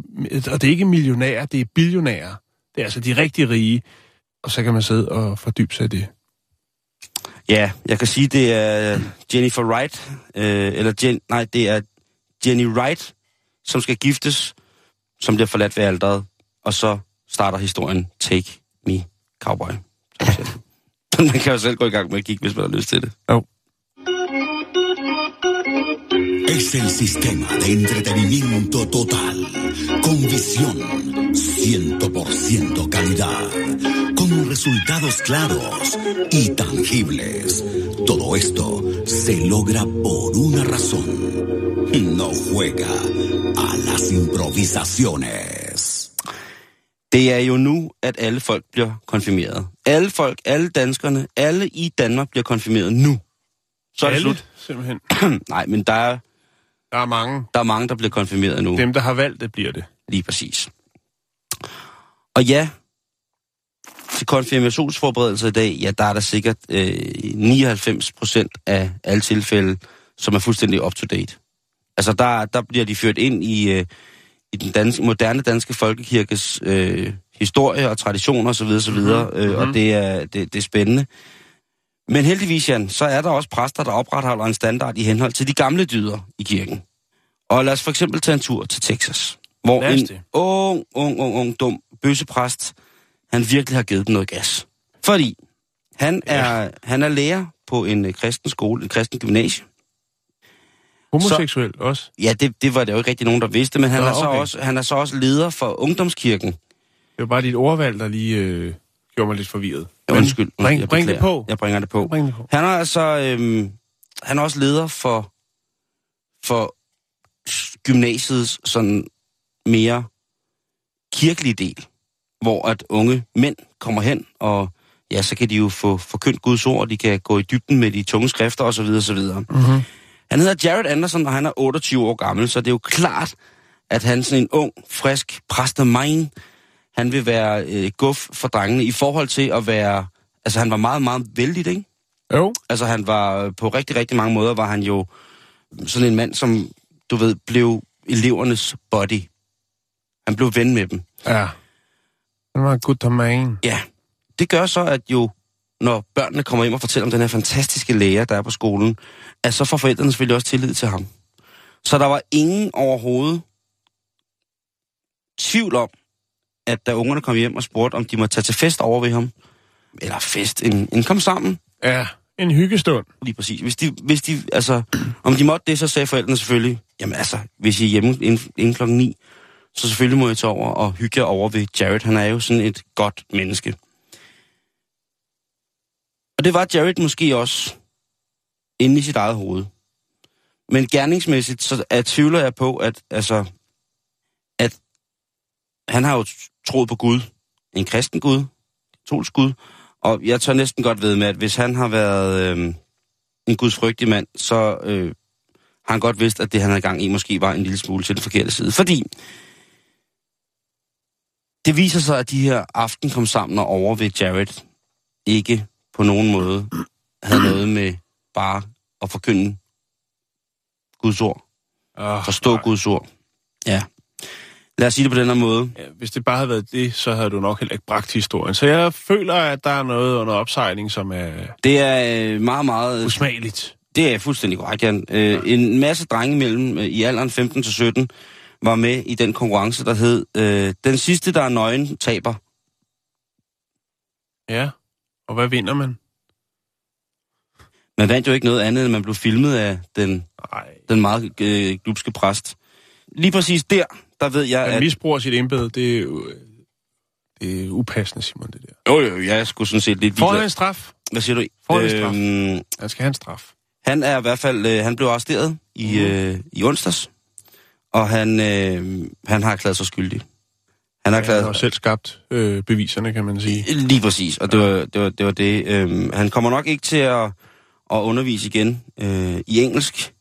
og det er ikke millionærer, det er billionærer. Det er altså de rigtig rige. Og så kan man sidde og fordybe sig i det. Ja, jeg kan sige, det er Jennifer Wright, øh, eller Jen, nej, det er Jenny Wright, som skal giftes, som bliver forladt ved alderet, og så starter historien Take Me Cowboy. man kan jo selv gå i gang med at kigge, hvis man har lyst til det. Jo. Es el sistema de entretenimiento total, con visión, 100% calidad, con resultados claros y tangibles. Todo esto se logra por una razón. No juega a las improvisaciones. Det er jo nu, at alle folk bliver konfirmeret. Alle folk, alle danskerne, alle i Danmark bliver konfirmeret nu. Så er det Alle, slut. simpelthen. Nej, men der er, Der er mange. der er mange, der bliver konfirmeret nu. Dem, der har valgt det, bliver det. Lige præcis. Og ja, til konfirmationsforberedelse i dag, ja, der er der sikkert øh, 99 procent af alle tilfælde, som er fuldstændig up-to-date. Altså, der, der bliver de ført ind i, øh, i den danske, moderne danske folkekirkes øh, historie og traditioner osv. osv. Mm-hmm. Øh, og det er, det, det er spændende. Men heldigvis, Jan, så er der også præster, der opretholder en standard i henhold til de gamle dyder i kirken. Og lad os for eksempel tage en tur til Texas, hvor en ung, ung, ung, ung, dum bøssepræst, han virkelig har givet dem noget gas. Fordi han er, han er lærer på en øh, kristen skole, en kristen gymnasie. Homoseksuel også. Ja, det, det var der jo ikke rigtig nogen, der vidste, men han, Nå, er, så okay. også, han er så også leder for ungdomskirken. Det var bare dit ordvalg, der lige øh, gjorde mig lidt forvirret. Ja, undskyld. Bring, jeg bring det på. Jeg bringer det på. Bring det på. Han er altså øhm, han er også leder for, for gymnasiets sådan mere kirkelige del, hvor at unge mænd kommer hen, og ja, så kan de jo få forkyndt Guds ord, og de kan gå i dybden med de tunge skrifter osv. osv. Mm-hmm. Han hedder Jared Anderson, og han er 28 år gammel, så det er jo klart, at han sådan en ung, frisk præst af mine, han vil være øh, guf for drengene i forhold til at være... Altså, han var meget, meget vældig, ikke? Jo. Altså, han var øh, på rigtig, rigtig mange måder, var han jo sådan en mand, som, du ved, blev elevernes body. Han blev ven med dem. Ja. Han var en god man. Ja, det gør så, at jo, når børnene kommer hjem og fortæller om den her fantastiske lærer, der er på skolen, at så får forældrene selvfølgelig også tillid til ham. Så der var ingen overhovedet tvivl om, at da ungerne kom hjem og spurgte, om de måtte tage til fest over ved ham, eller fest, en, en kom sammen, Ja, en hyggestund. lige præcis. Hvis de, hvis de, altså, om de måtte det, så sagde forældrene selvfølgelig, jamen altså, hvis I er hjemme inden, inden klokken 9, så selvfølgelig må jeg tage over og hygge jer over ved Jared. Han er jo sådan et godt menneske. Og det var Jared måske også inde i sit eget hoved. Men gerningsmæssigt, så er, tvivler jeg på, at, altså, at han har jo troet på Gud. En kristen Gud, katolsk Gud, og jeg tør næsten godt ved med, at hvis han har været øh, en gudsfrygtig mand, så øh, har han godt vidst, at det, han havde gang i, måske var en lille smule til den forkerte side. Fordi det viser sig, at de her aften kom sammen og over ved Jared ikke på nogen måde havde noget med bare at forkynde Guds ord. Oh, Forstå Guds ord. Ja. Lad os sige det på den her måde. Ja, hvis det bare havde været det, så havde du nok heller ikke bragt historien. Så jeg føler, at der er noget under opsejling, som er Det er øh, meget, meget... usmageligt. Det er fuldstændig korrekt, Jan. Øh, en masse drenge mellem øh, i alderen 15 til 17 var med i den konkurrence, der hed øh, Den sidste, der er nøgen, taber. Ja. Og hvad vinder man? Man vandt jo ikke noget andet, end man blev filmet af den, den meget øh, glupske præst. Lige præcis der, der ved jeg, Man at... misbruger sit embede, det er jo... Det er upassende, Simon, det der. Jo, jo, jeg skulle sådan set lidt Får han en straf? Hvad siger du? Får han en straf? Øhm, Han skal have en straf. han er i hvert fald... Øh, han blev arresteret i, Mhm. øh, i onsdags, og han, øh, han har erklæret sig skyldig. Han har Han erklæret har selv skabt øh, beviserne, kan man sige. Lige præcis, og det var det. Var, det, var det. Øhm, han kommer nok ikke til at, at undervise igen øh, i engelsk,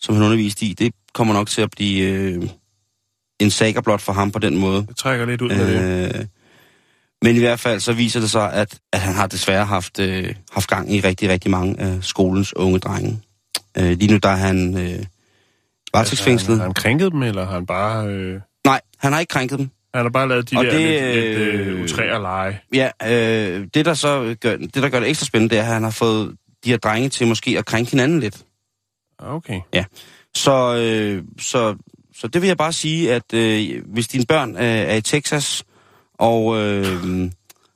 som han underviste i. Det kommer nok til at blive øh, en sager blot for ham på den måde. Det trækker lidt ud med det. Øh, men i hvert fald så viser det sig, at, at han har desværre haft, øh, haft gang i rigtig, rigtig mange af skolens unge drenge. Øh, lige nu der er han øh, varetægtsfængslet. Har han krænket dem, eller har han bare... Øh, Nej, han har ikke krænket dem. han har bare lavet de Og der det, lidt, lidt øh, øh, utræer lege. Ja, øh, det der så gør, det, der gør det ekstra spændende, det er, at han har fået de her drenge til måske at krænke hinanden lidt. Okay. Så, øh, så, så det vil jeg bare sige, at øh, hvis dine børn øh, er i Texas, og, øh,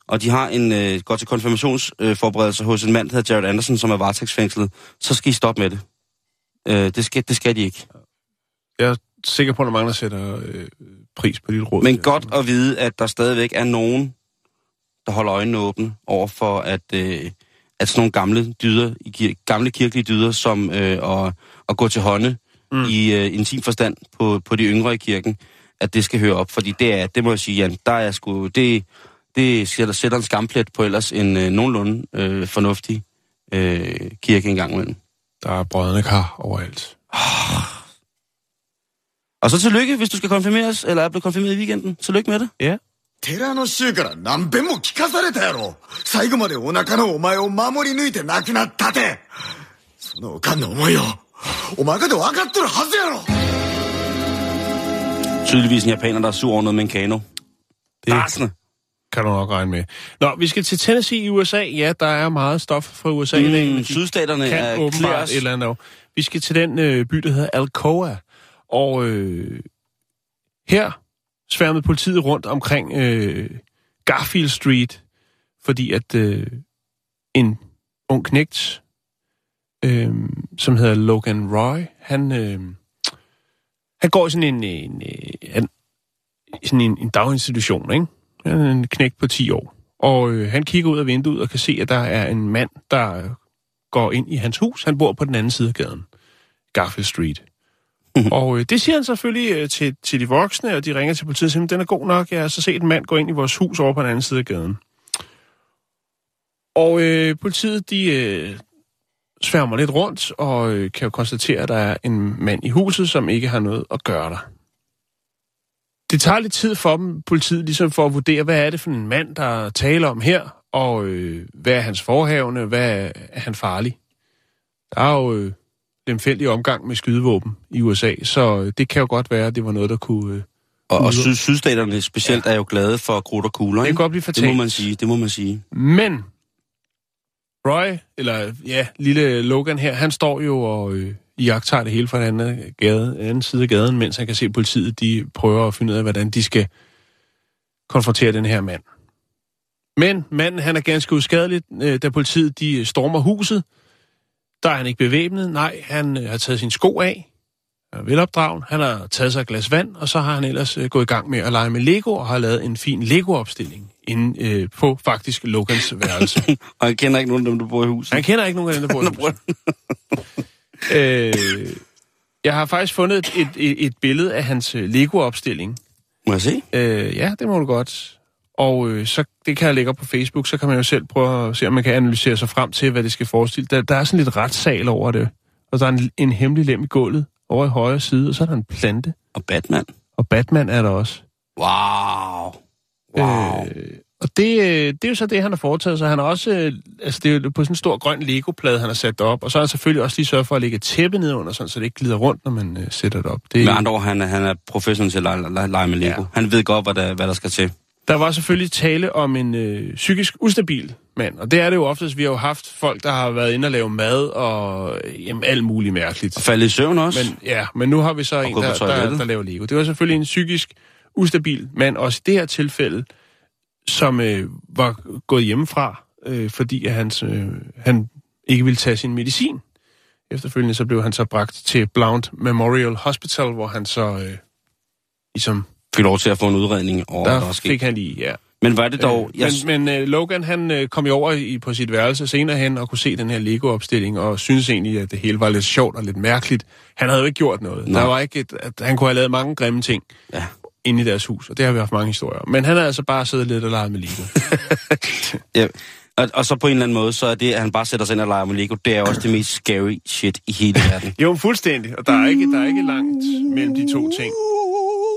og de har en øh, går til konfirmationsforberedelse øh, hos en mand, der hedder Jared Anderson, som er varetægtsfængslet, så skal I stoppe med det. Øh, det, skal, det skal de ikke. Jeg er sikker på, at der er mange, der sætter øh, pris på dit råd. Men godt at vide, at der stadigvæk er nogen, der holder øjnene åbne over for, at, øh, at sådan nogle gamle dyder, gamle kirkelige dyder, som øh, at, at gå til hånde mm. i øh, intim forstand på, på de yngre i kirken, at det skal høre op. Fordi det er, det må jeg sige, Jan, der er sgu, det, det sætter, sætter en skamplet på ellers en øh, nogenlunde øh, fornuftig øh, kirke engang imellem. Der er brødende kar overalt. Og så tillykke, hvis du skal konfirmeres, eller er blevet konfirmeret i weekenden. Tillykke med det. Ja. 寺の衆から何遍も聞かされたやろ最後までお腹のお前を守り抜いて亡くなったてそのおかんの思いをお前かで分かっとるはずやろ Tydeligvis en japaner, der er sur over noget med en kano. Det Rasende. kan du nok regne med. Nå, vi skal til Tennessee i USA. Ja, der er meget stof fra USA i dag. men Mm, de sydstaterne kan er åbenbart klæres. et eller andet. Vi skal til den øh, by, der hedder Alcoa. Og øh, her sværmede politiet rundt omkring øh, Garfield Street, fordi at øh, en ung knægt, øh, som hedder Logan Roy, han, øh, han går i sådan en, en, øh, en, sådan en, en daginstitution, ikke? Han er en knægt på 10 år. Og øh, han kigger ud af vinduet og kan se, at der er en mand, der øh, går ind i hans hus. Han bor på den anden side af gaden, Garfield Street. Mm-hmm. Og øh, det siger han selvfølgelig øh, til, til de voksne, og de ringer til politiet og siger, den er god nok, jeg har så set en mand gå ind i vores hus over på den anden side af gaden. Og øh, politiet, de øh, sværmer lidt rundt, og øh, kan jo konstatere, at der er en mand i huset, som ikke har noget at gøre der. Det tager lidt tid for dem, politiet, ligesom for at vurdere, hvad er det for en mand, der taler om her, og øh, hvad er hans forhavne, hvad er, er han farlig. Der er jo øh, lemfældig omgang med skydevåben i USA, så øh, det kan jo godt være, at det var noget, der kunne... Øh, Og, og syd, sydstaterne specielt er jo glade for krudt og kugler, det kan godt blive Det må man sige, det må man sige. Men Roy, eller ja, lille Logan her, han står jo og øh, jagter det hele fra den anden, gade, anden side af gaden, mens han kan se politiet, de prøver at finde ud af, hvordan de skal konfrontere den her mand. Men manden, han er ganske uskadelig, øh, da politiet de stormer huset. Der er han ikke bevæbnet. Nej, han øh, har taget sin sko af. Han er velopdragen. Han har taget sig et glas vand, og så har han ellers øh, gået i gang med at lege med Lego, og har lavet en fin Lego-opstilling inde øh, på faktisk Logans værelse. Og jeg kender ikke nogen af dem, der bor i huset. Han kender ikke nogen af dem, der bor i huset. øh, jeg har faktisk fundet et, et, et, et billede af hans øh, Lego-opstilling. Må jeg se? Øh, ja, det må du godt. Og øh, så det kan jeg lægge op på Facebook, så kan man jo selv prøve at se, om man kan analysere sig frem til, hvad det skal forestille. Der, der er sådan lidt retssal over det. Og der er en, en hemmelig lem i gulvet over i højre side, og så er der en plante. Og Batman. Og Batman er der også. Wow. Wow. Øh, og det, øh, det er jo så det, han har foretaget sig. Han har også, øh, altså det er jo på sådan en stor grøn Lego-plade, han har sat det op. Og så har han selvfølgelig også lige sørget for at lægge et tæppe ned under, sådan, så det ikke glider rundt, når man øh, sætter det op. Det, Med andre ord, han er, han er professionel til at lege, lege, med Lego. Ja. Han ved godt, hvad der, hvad der skal til. Der var selvfølgelig tale om en øh, psykisk ustabil mand, og det er det jo oftest. Vi har jo haft folk, der har været inde og lave mad og øh, jamen, alt muligt mærkeligt. Og falde i søvn også. Men, ja, men nu har vi så en, gå på der, der, der laver Lego. Det var selvfølgelig en psykisk ustabil mand, også i det her tilfælde, som øh, var gået hjemmefra, øh, fordi at hans, øh, han ikke ville tage sin medicin. Efterfølgende så blev han så bragt til Blount Memorial Hospital, hvor han så øh, ligesom, Fik lov til at få en udredning over, der der er fik han lige, ja. Men var det dog... Øh, jeg, men men øh, Logan, han øh, kom jo over i, på sit værelse senere hen og kunne se den her Lego-opstilling, og synes egentlig, at det hele var lidt sjovt og lidt mærkeligt. Han havde jo ikke gjort noget. Nej. Der var ikke et, at han kunne have lavet mange grimme ting Ja. inde i deres hus, og det har vi haft mange historier om. Men han har altså bare siddet lidt og leget med Lego. ja. Og, og så på en eller anden måde, så er det, at han bare sætter sig ind og leger med Lego, det er også det mest scary shit i hele verden. jo, fuldstændig. Og der er ikke, der er ikke langt mellem de to ting.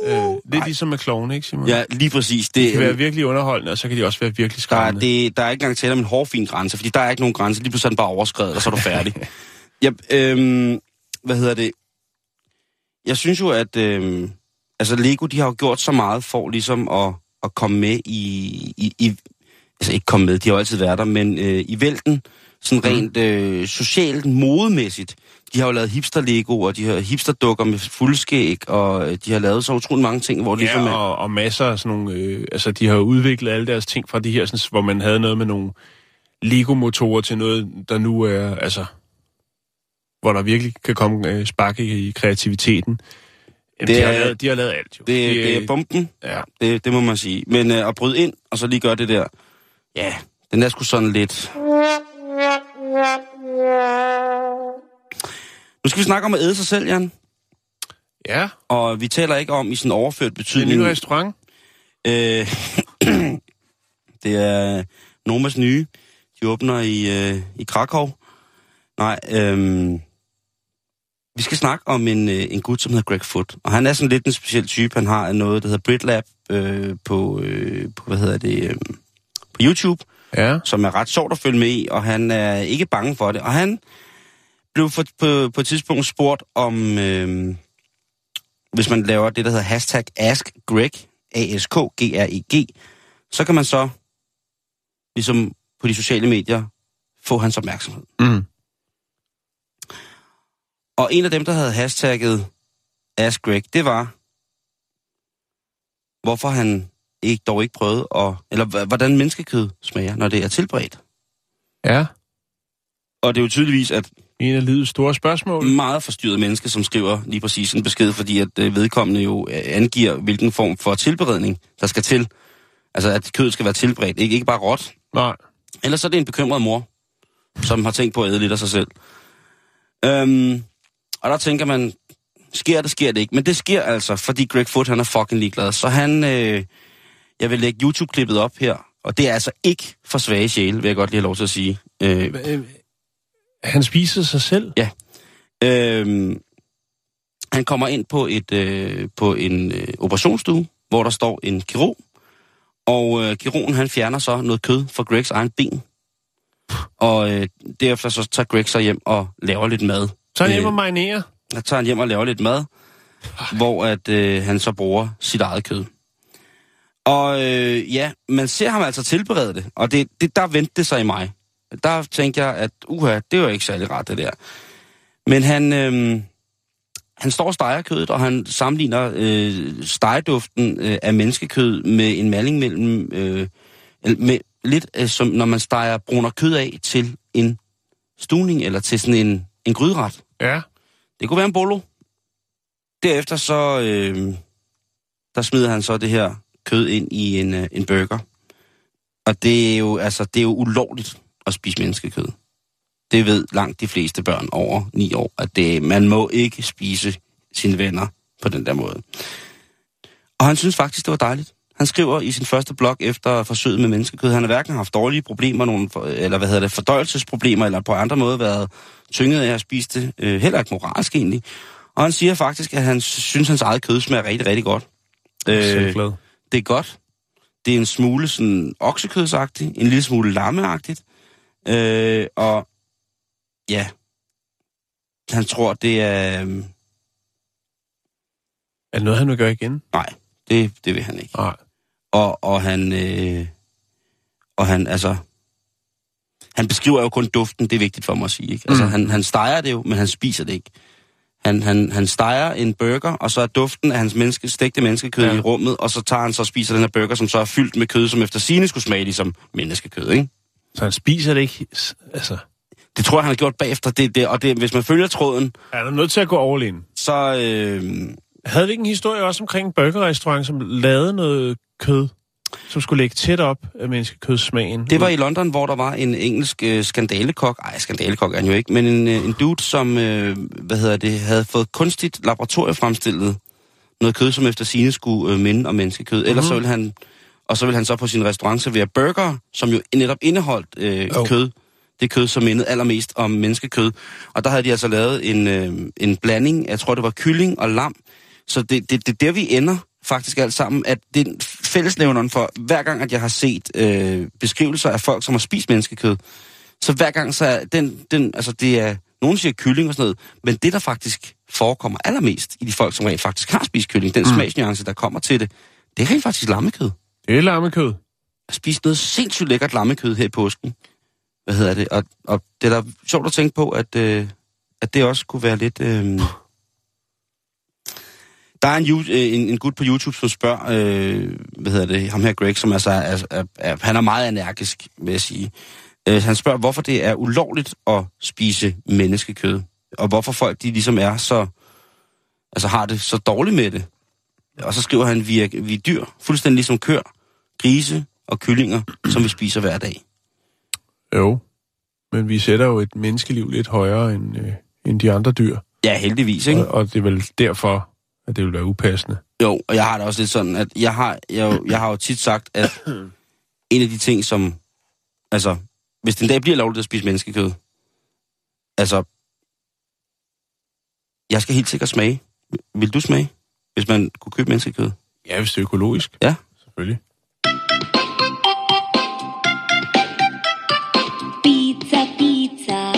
Øh, lidt ligesom med klovn, ikke Simon? Ja, lige præcis. Det Det, kan være virkelig underholdende, og så kan de også være virkelig der, er, skræmmende. det, der er ikke engang tale om en hårfin grænse, fordi der er ikke nogen grænse. Lige pludselig er den bare overskrevet, og så er du færdig. ja, øhm, hvad hedder det? Jeg synes jo, at øhm, altså Lego, de har jo gjort så meget for ligesom at, at komme med i, i, i... Altså ikke komme med, de har jo altid været der, men øh, i vælten sådan rent øh, socialt, modemæssigt. De har jo lavet hipster-lego, og de har hipster-dukker med fuldskæg, og øh, de har lavet så utrolig mange ting, hvor det ligesom Ja, og, og masser af sådan nogle... Øh, altså, de har udviklet alle deres ting fra de her, sådan, hvor man havde noget med nogle Lego-motorer til noget, der nu er... Altså, hvor der virkelig kan komme øh, spark i, i kreativiteten. Jamen, Det de, har er- lavet, de har lavet alt, jo. Det, de, det er bomben, Ja. det, det må man sige. Men øh, at bryde ind, og så lige gøre det der, ja, den er sgu sådan lidt... Nu skal vi snakke om at æde sig selv, Jan. ja, Og vi taler ikke om i sådan overført det er en betydning. ny restaurant. Øh, det er Nomas nye. De åbner i, øh, i Krakow. Nej, øh, vi skal snakke om en, øh, en gut, som hedder Greg Foot. Og han er sådan lidt en speciel type. Han har noget, der hedder BritLab øh, på, øh, på, hvad hedder det, øh, på YouTube, Ja. som er ret sjovt at følge med i, og han er ikke bange for det. Og han blev for, på, på et tidspunkt spurgt om, øh, hvis man laver det, der hedder hashtag AskGreg, A-S-K-G-R-E-G, så kan man så, ligesom på de sociale medier, få hans opmærksomhed. Mm. Og en af dem, der havde hashtagget AskGreg, det var, hvorfor han ikke, dog ikke prøvede, at, eller hvordan menneskekød smager, når det er tilberedt. Ja. Og det er jo tydeligvis, at En af livets store spørgsmål. meget forstyrret menneske, som skriver lige præcis en besked, fordi at øh, vedkommende jo øh, angiver, hvilken form for tilberedning, der skal til. Altså, at kødet skal være tilberedt, ikke, ikke bare råt. Nej. Ellers så er det en bekymret mor, som har tænkt på at æde lidt af sig selv. Øhm, og der tænker man, sker det, sker det ikke. Men det sker altså, fordi Greg Foot, han er fucking ligeglad. Så han, øh, jeg vil lægge YouTube-klippet op her, og det er altså ikke for svage sjæle, vil jeg godt lige have lov til at sige. Øh, Øh, Han spiser sig selv. Øhm, han kommer ind på et øh, på en øh, operationsstue, hvor der står en kirurg, og øh, kirurgen han fjerner så noget kød fra Gregs egen ben. Og øh, derefter så tager Greg så hjem og laver lidt mad. Så han hjemme Øh, og marinerer. der tager han hjem og laver lidt mad, hvor at øh, han så bruger sit eget kød. Og øh, ja, man ser ham altså tilberede det, og det, det, der vendte det sig i mig. Der tænkte jeg, at uha, det var ikke særlig rart det der. Men han, øh, han står og steger kødet, og han sammenligner øh, stegeduften øh, af menneskekød med en maling mellem, øh, med, lidt øh, som når man steger bruner kød af til en stuning, eller til sådan en, en gryderet. Ja. Det kunne være en bolo. Derefter så, øh, der smider han så det her kød ind i en, øh, en burger. Og det er, jo, altså, det er jo ulovligt at spise menneskekød. Det ved langt de fleste børn over 9 år, at det, man må ikke spise sine venner på den der måde. Og han synes faktisk, det var dejligt. Han skriver i sin første blog efter forsøget med menneskekød, han har hverken haft dårlige problemer, nogen, for- eller hvad hedder det, fordøjelsesproblemer, eller på andre måder været tynget af at spise det, øh, heller ikke moralsk egentlig. Og han siger faktisk, at han synes, hans eget kød smager rigtig, rigtig godt. Øh. Det er godt. Det er en smule sådan oksekødsagtigt, en lille smule lammeagtigt. Øh, og ja, han tror, det er... øhm, Er det noget, han vil gøre igen? Nej, det, det vil han ikke. Nej. Og, og han... Øh, og han, altså... Han beskriver jo kun duften, det er vigtigt for mig at sige. Ikke? Altså, Mm. han, han steger det jo, men han spiser det ikke. Han, han, han steger en burger, og så er duften af hans menneske, stegte menneskekød Ja. ja. i rummet, og så tager han så og spiser den her burger, som så er fyldt med kød, som efter sine skulle smage ligesom menneskekød, ikke? Så han spiser det ikke... Altså, Det tror jeg, han har gjort bagefter. Det, det, og det, hvis man følger tråden, er der nødt til at gå all in? så... Øh, Havde vi ikke en historie også omkring en burgerrestaurant, som lavede noget kød, som skulle ligge tæt op af menneskekødssmagen? Det var i London, hvor der var en engelsk øh, skandalekok. Ej, skandalekok er han jo ikke, men en, øh, en dude, som øh, hvad hedder det, havde fået kunstigt laboratoriefremstillet noget kød, som efter sine skulle øh, minde om menneskekød. Mm-hmm. Ellers så ville han, og så ville han så på sin restaurant servere burger, som jo netop indeholdt øh, Oh. kød. Det kød, som mindede allermest om menneskekød. Og der havde de altså lavet en, øh, en blanding, jeg tror det var kylling og lam. Så det, det, det er der, vi ender faktisk alt sammen, at er fællesnævneren for, hver gang, at jeg har set øh, beskrivelser af folk, som har spist menneskekød, så hver gang, så er den, den, altså det er, nogen siger kylling og sådan noget, men det, der faktisk forekommer allermest i de folk, som rent faktisk har spist kylling, den mm. smagsnuance, der kommer til det, det er rent faktisk lammekød. Det er lammekød. Jeg har spist noget sindssygt lækkert lammekød her i påsken. hvad hedder det? Og, og det er da sjovt at tænke på, at, øh, at det også kunne være lidt... Øh, der er en, øh, en, en gut på YouTube, som spørger, øh, hvad hedder det, ham her Greg, som altså er, er, er, han er meget energisk, vil jeg sige. Øh, han spørger, hvorfor det er ulovligt at spise menneskekød, og hvorfor folk de ligesom er så, altså har det så dårligt med det. Og så skriver han, vi er, vi er dyr, fuldstændig ligesom køer, grise og kyllinger, som vi spiser hver dag. Jo, men vi sætter jo et menneskeliv lidt højere end, øh, end de andre dyr. Ja, heldigvis, ikke? Og, og det er vel derfor, at det vil være upassende. Jo, og jeg har det også lidt sådan, at jeg har, jeg, jeg har jo tit sagt, at en af de ting, som... Altså, hvis den dag bliver lovligt at spise menneskekød, altså... Jeg skal helt sikkert smage. Vil du smage, hvis man kunne købe menneskekød? Ja, hvis det er økologisk. Ja. Selvfølgelig. Pizza, pizza,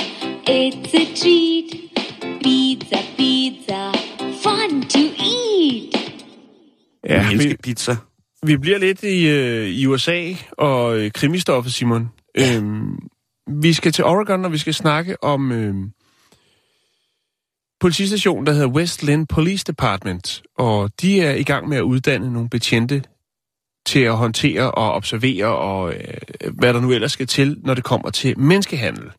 it's a treat. Ja, vi, Menneskepizza. vi bliver lidt i, øh, i USA og øh, krimistoffet, Simon. Ja. Øhm, vi skal til Oregon, og vi skal snakke om øh, politistationen, der hedder West Lynn Police Department. Og de er i gang med at uddanne nogle betjente til at håndtere og observere, og øh, hvad der nu ellers skal til, når det kommer til menneskehandel.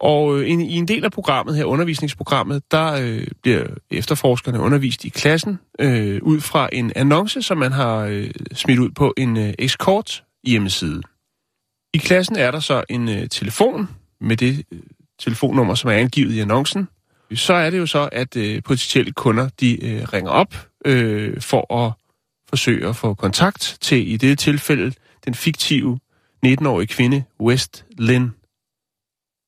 Og øh, i, i en del af programmet her, undervisningsprogrammet, der øh, bliver efterforskerne undervist i klassen øh, ud fra en annonce, som man har øh, smidt ud på en øh, escort hjemmeside. I klassen er der så en øh, telefon med det øh, telefonnummer, som er angivet i annoncen. Så er det jo så, at øh, potentielle kunder de øh, ringer op øh, for at forsøge at få kontakt til, i det tilfælde, den fiktive 19-årige kvinde West Lynn.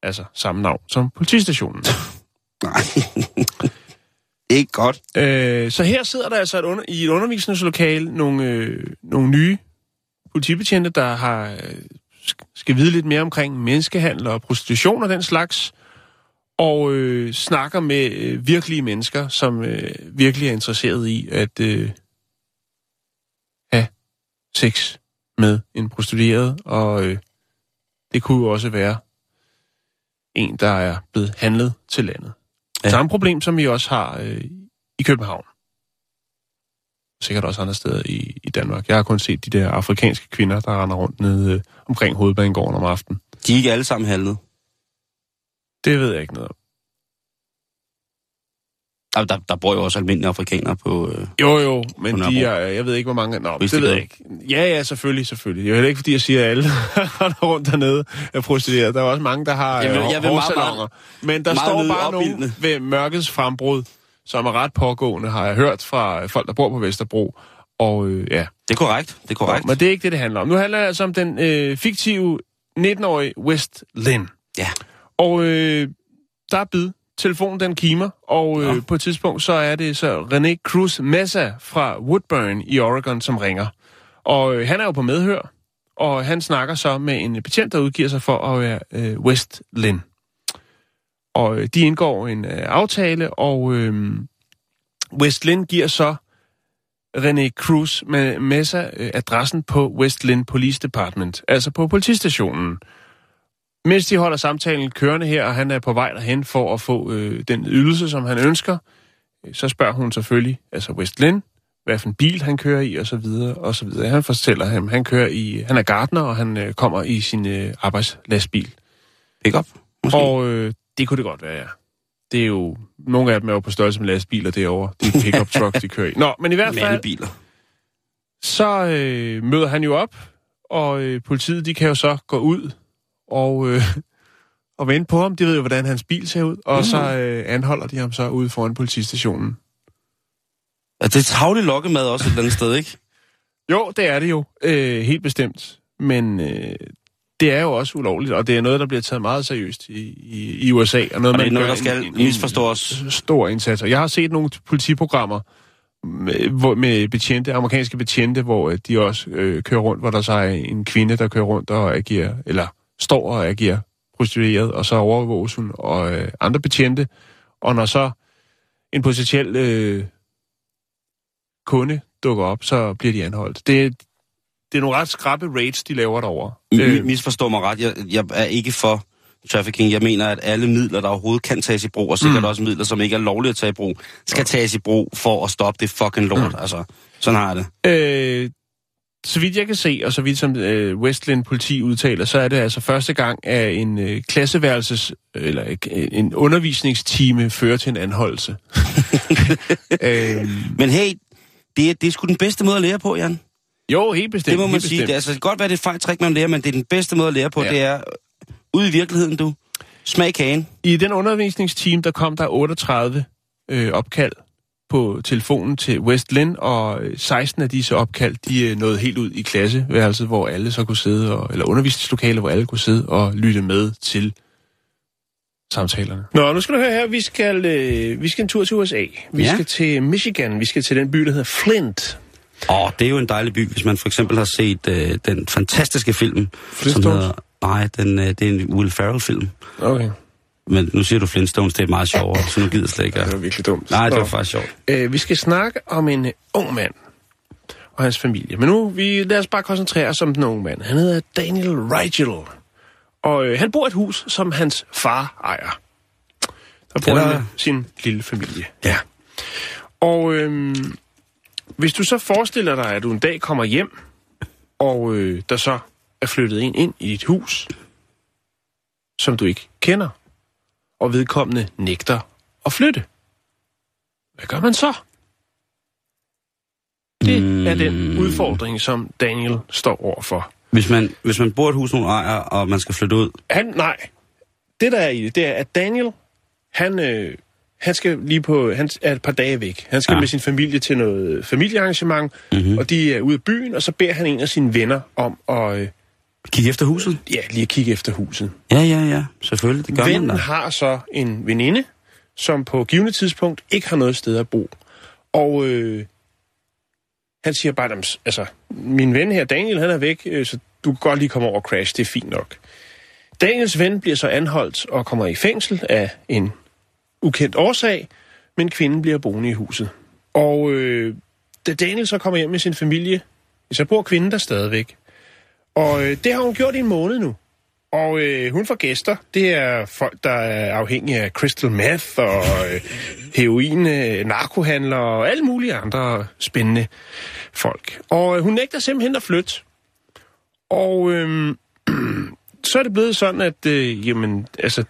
Altså samme navn som politistationen. Nej. Ikke godt. Øh, så her sidder der altså et under, i et undervisningslokale nogle, øh, nogle nye politibetjente, der har øh, sk- skal vide lidt mere omkring menneskehandel og prostitution og den slags, og øh, snakker med øh, virkelige mennesker, som øh, virkelig er interesseret i at øh, have sex med en prostitueret, og øh, det kunne jo også være en, der er blevet handlet til landet. Ja. Samme problem, som vi også har øh, i København. Sikkert også andre steder i, i Danmark. Jeg har kun set de der afrikanske kvinder, der render rundt nede øh, omkring hovedbanegården om aftenen. De er ikke alle sammen handlet. Det ved jeg ikke noget om. Der, der, der bor jo også almindelige afrikanere på... Øh, Jo, jo, men de Nørrebro. er, jeg ved ikke, hvor mange... Nå, det Østergade. ved jeg ikke. Ja, ja, selvfølgelig, selvfølgelig. Det er jo heller ikke, fordi jeg siger, at alle der rundt dernede er prostitueret. Der er også mange, der har Jeg vil- øh, jeg vil meget, hårsalonger. Men der meget står bare nogen opildne. ved mørkets frembrud, som er ret pågående, har jeg hørt fra folk, der bor på Vesterbro. Og øh, ja, det er korrekt. Det er korrekt. men det er ikke det, det handler om. Nu handler det altså om den øh, fiktive 19-årige West Lynn. Ja. Og øh, der er bid. Telefonen den kimer, og øh, Nå. på et tidspunkt så er det så René Cruz Mesa fra Woodburn i Oregon, som ringer. Og øh, han er jo på medhør, og han snakker så med en betjent, der udgiver sig for at være øh, West Lynn. Og øh, de indgår en øh, aftale, og øh, West Lynn giver så René Cruz med Mesa øh, adressen på West Lynn Police Department, altså på politistationen. Mens de holder samtalen kørende her, og han er på vej derhen for at få øh, den ydelse, som han ønsker, øh, så spørger hun selvfølgelig, altså West Lynn, hvad for en bil han kører i, og så videre, og så videre. Han fortæller ham, han kører i, han er gartner, og han øh, kommer i sin øh, arbejdslastbil. Pick up, måske. Og øh, det kunne det godt være, ja. Det er jo, nogle af dem er jo på størrelse med lastbiler derovre. De pickup trucks, de kører i. Nå, men i hvert fald, biler. så øh, møder han jo op, og øh, politiet, de kan jo så gå ud og, øh, og vente på ham. De ved jo, hvordan hans bil ser ud, og så øh, anholder de ham så ude foran politistationen. Altså, det er tavlig lokkemad også et eller andet sted, ikke? Jo, det er det jo. Øh, helt bestemt. Men øh, det er jo også ulovligt, og det er noget, der bliver taget meget seriøst i, i, i USA. Og, noget, Og det er man noget, der skal en- en- misforstås. Stor indsats. Og jeg har set nogle politiprogrammer med, hvor, med betjente, amerikanske betjente, hvor øh, de også øh, kører rundt, hvor der så er en kvinde, der kører rundt og agerer, eller står og agerer prostitueret, og så overvåges hun og øh, andre betjente. Og når så en potentiel øh, kunde dukker op, så bliver de anholdt. Det, det er nogle ret skrappe raids, de laver derovre. Øh. Misforstå mig ret, jeg, jeg er ikke for trafficking. Jeg mener, at alle midler, der overhovedet kan tages i brug, og sikkert mm. også midler, som ikke er lovlige at tage i brug, skal tages i brug for at stoppe det fucking lort. Mm. Altså, sådan har jeg det. Øh, så vidt jeg kan se, og så vidt som øh, Westland politi udtaler, så er det altså første gang, at en øh, klasseværelses, eller øh, en undervisningstime fører til en anholdelse. øh, Men hey, det er, det er sgu den bedste måde at lære på, Jan. jo, helt bestemt. Det må man sige. Det, altså, det kan godt være, det er et fejl trick, man lærer, men det er den bedste måde at lære på. Ja. Det er ude i virkeligheden, du. Smag kagen. I den undervisningsteam, der kom der 38 øh, opkald på telefonen til West Lynn, og øh, 16 af disse opkald, de øh, nåede helt ud i klasseværelset, hvor alle så kunne sidde, og, eller undervisningslokale, hvor alle kunne sidde og lytte med til samtalerne. Nå, nu skal du høre her, vi skal, øh, vi skal en tur til USA. Vi Ja. skal til Michigan, vi skal til den by, der hedder Flint. Åh, det er jo en dejlig by, hvis man for eksempel har set øh, den fantastiske film, som Flintstones? hedder... Nej, den, øh, det er en Will Ferrell-film. Okay, Men nu siger du Flintstones, det er meget sjovere, så nu gider jeg slet ikke. det at- var virkelig dumt. Nej, det var faktisk sjovt. Øh, vi skal snakke om en øh, ung mand og hans familie. Men nu, vi, lad os bare koncentrere os om den unge mand. Han hedder Daniel Rigel. Og øh, han bor i et hus, som hans far ejer. Der bor Det er han med sin lille familie. Ja. Og øh, hvis du så forestiller dig, at du en dag kommer hjem, og øh, der så er flyttet en ind i dit hus, som du ikke kender, og vedkommende nægter at flytte. Hvad gør man så? Det er den udfordring, som Daniel står overfor. Hvis man, hvis man bor et hus, nogen ejer, og man skal flytte ud, Han, nej, det der er i det, det er, at Daniel, han, øh, han skal lige på, han er et par dage væk. Han skal ja. Med sin familie til noget familiearrangement, Mhm. mm-hmm. og de er ude af byen, og så beder han en af sine venner om at, øh, kig efter huset. ja, lige at kigge efter huset. Ja, ja, ja, selvfølgelig, det gør Vennen man da. har så en veninde, som på givende tidspunkt ikke har noget sted at bo. Og øh, han siger bare, "Jamen, s- altså, min ven her, Daniel, han er væk, øh, så du kan godt lige komme over og crash, det er fint nok. Daniels ven bliver så anholdt og kommer i fængsel af en ukendt årsag, men kvinden bliver boende i huset. Og øh, da Daniel så kommer hjem med sin familie, så bor kvinden der stadigvæk. Og øh, det har hun gjort i en måned nu. Og øh, hun får gæster. Det er folk, der er afhængige af crystal meth og øh, heroin, øh, narkohandlere og alle mulige andre spændende folk. Og øh, hun nægter simpelthen at flytte. Og øh, så er det blevet sådan, at øh, jamen, altså,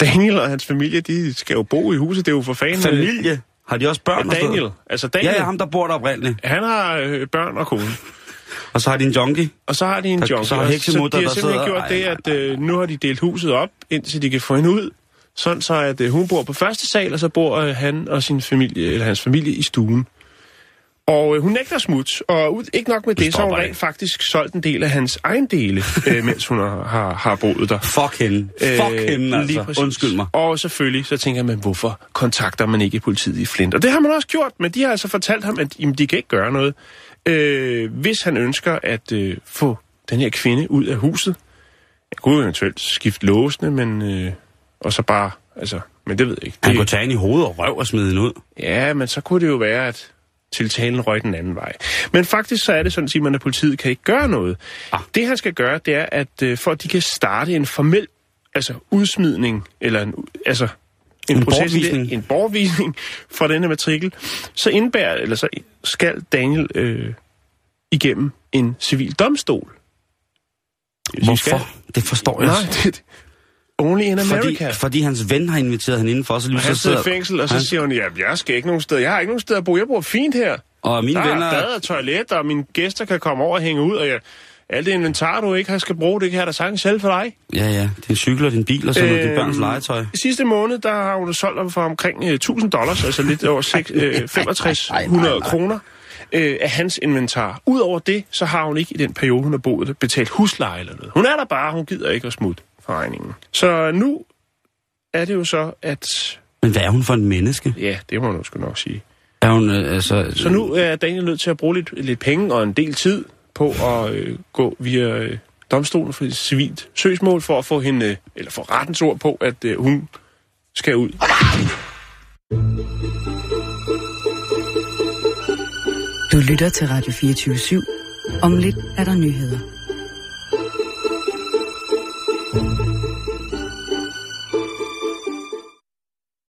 Daniel og hans familie, de skal jo bo i huset. Det er jo for fanden... Familie? Har de også børn? Og Daniel, altså Daniel, ja, ham der bor der oprindeligt. han har øh, børn og kone. Og så har de en junkie. Og så har de en Så- junkie. så har heksemutter, de har der simpelthen sidder- gjort det, at øh, nu har de delt huset op, indtil de kan få hende ud. Sådan så, at øh, hun bor på første sal, og så bor øh, han og sin familie, eller hans familie i stuen. Og øh, hun nægter smut, og ud, ikke nok med det, så har hun rent faktisk solgt en del af hans egen dele, øh, mens hun har, har, boet der. Fuck hende. Fuck hende, lige altså. præcis. Undskyld mig. Og selvfølgelig så tænker man, hvorfor kontakter man ikke politiet i Flint? Og det har man også gjort, men de har altså fortalt ham, at jamen, de kan ikke gøre noget. Øh, hvis han ønsker at øh, få den her kvinde ud af huset, jeg kunne eventuelt skifte låsene, men... Øh, og så bare, altså, men det ved jeg ikke. Han Det, kunne tage hende i hovedet og røv og smide hende ud. Ja, men så kunne det jo være, at tiltalen røg den anden vej. Men faktisk så er det sådan, at man, at politiet kan ikke gøre noget. Ah. Det han skal gøre, det er, at øh, for at de kan starte en formel altså udsmidning, eller en, altså en, En proces, bortvisning. en bortvisning fra denne matrikel, så indbærer, eller så skal Daniel øh, igennem en civil domstol. Hvorfor? Det forstår jeg. Nej, det, only in fordi, America. fordi hans ven har inviteret hende indenfor, så lige han sidder i fængsel, og så han- siger hun, ja, jeg skal ikke nogen sted. Jeg har ikke nogen sted at bo. Jeg bor fint her. Og mine der venner... er bad og toilet, og mine gæster kan komme over og hænge ud, og jeg, alt det inventar, du ikke har skal bruge, det kan jeg da sagtens selv for dig. Ja, ja. Din cykel og din bil og sådan noget. Din Øhm, børns legetøj. I sidste måned, der har hun solgt dem for omkring øh, 1000 dollars, altså lidt over seks- øh, 6500 kroner øh, af hans inventar. Udover det, så har hun ikke i den periode, hun har boet der, betalt husleje eller noget. Hun er der bare, hun gider ikke at smutte for regningen. Så nu er det jo så, at... Men hvad er hun for en menneske? Ja, det må man jo sgu nok sige. Er hun, øh, altså... Så nu er Daniel nødt til at bruge lidt, lidt penge og en del tid på at øh, gå via øh, domstolen for et civilt søgsmål for at få hende, øh, eller få rettens ord på, at øh, hun skal ud. Du lytter til Radio 24 /7. Om lidt er der nyheder. Thank you.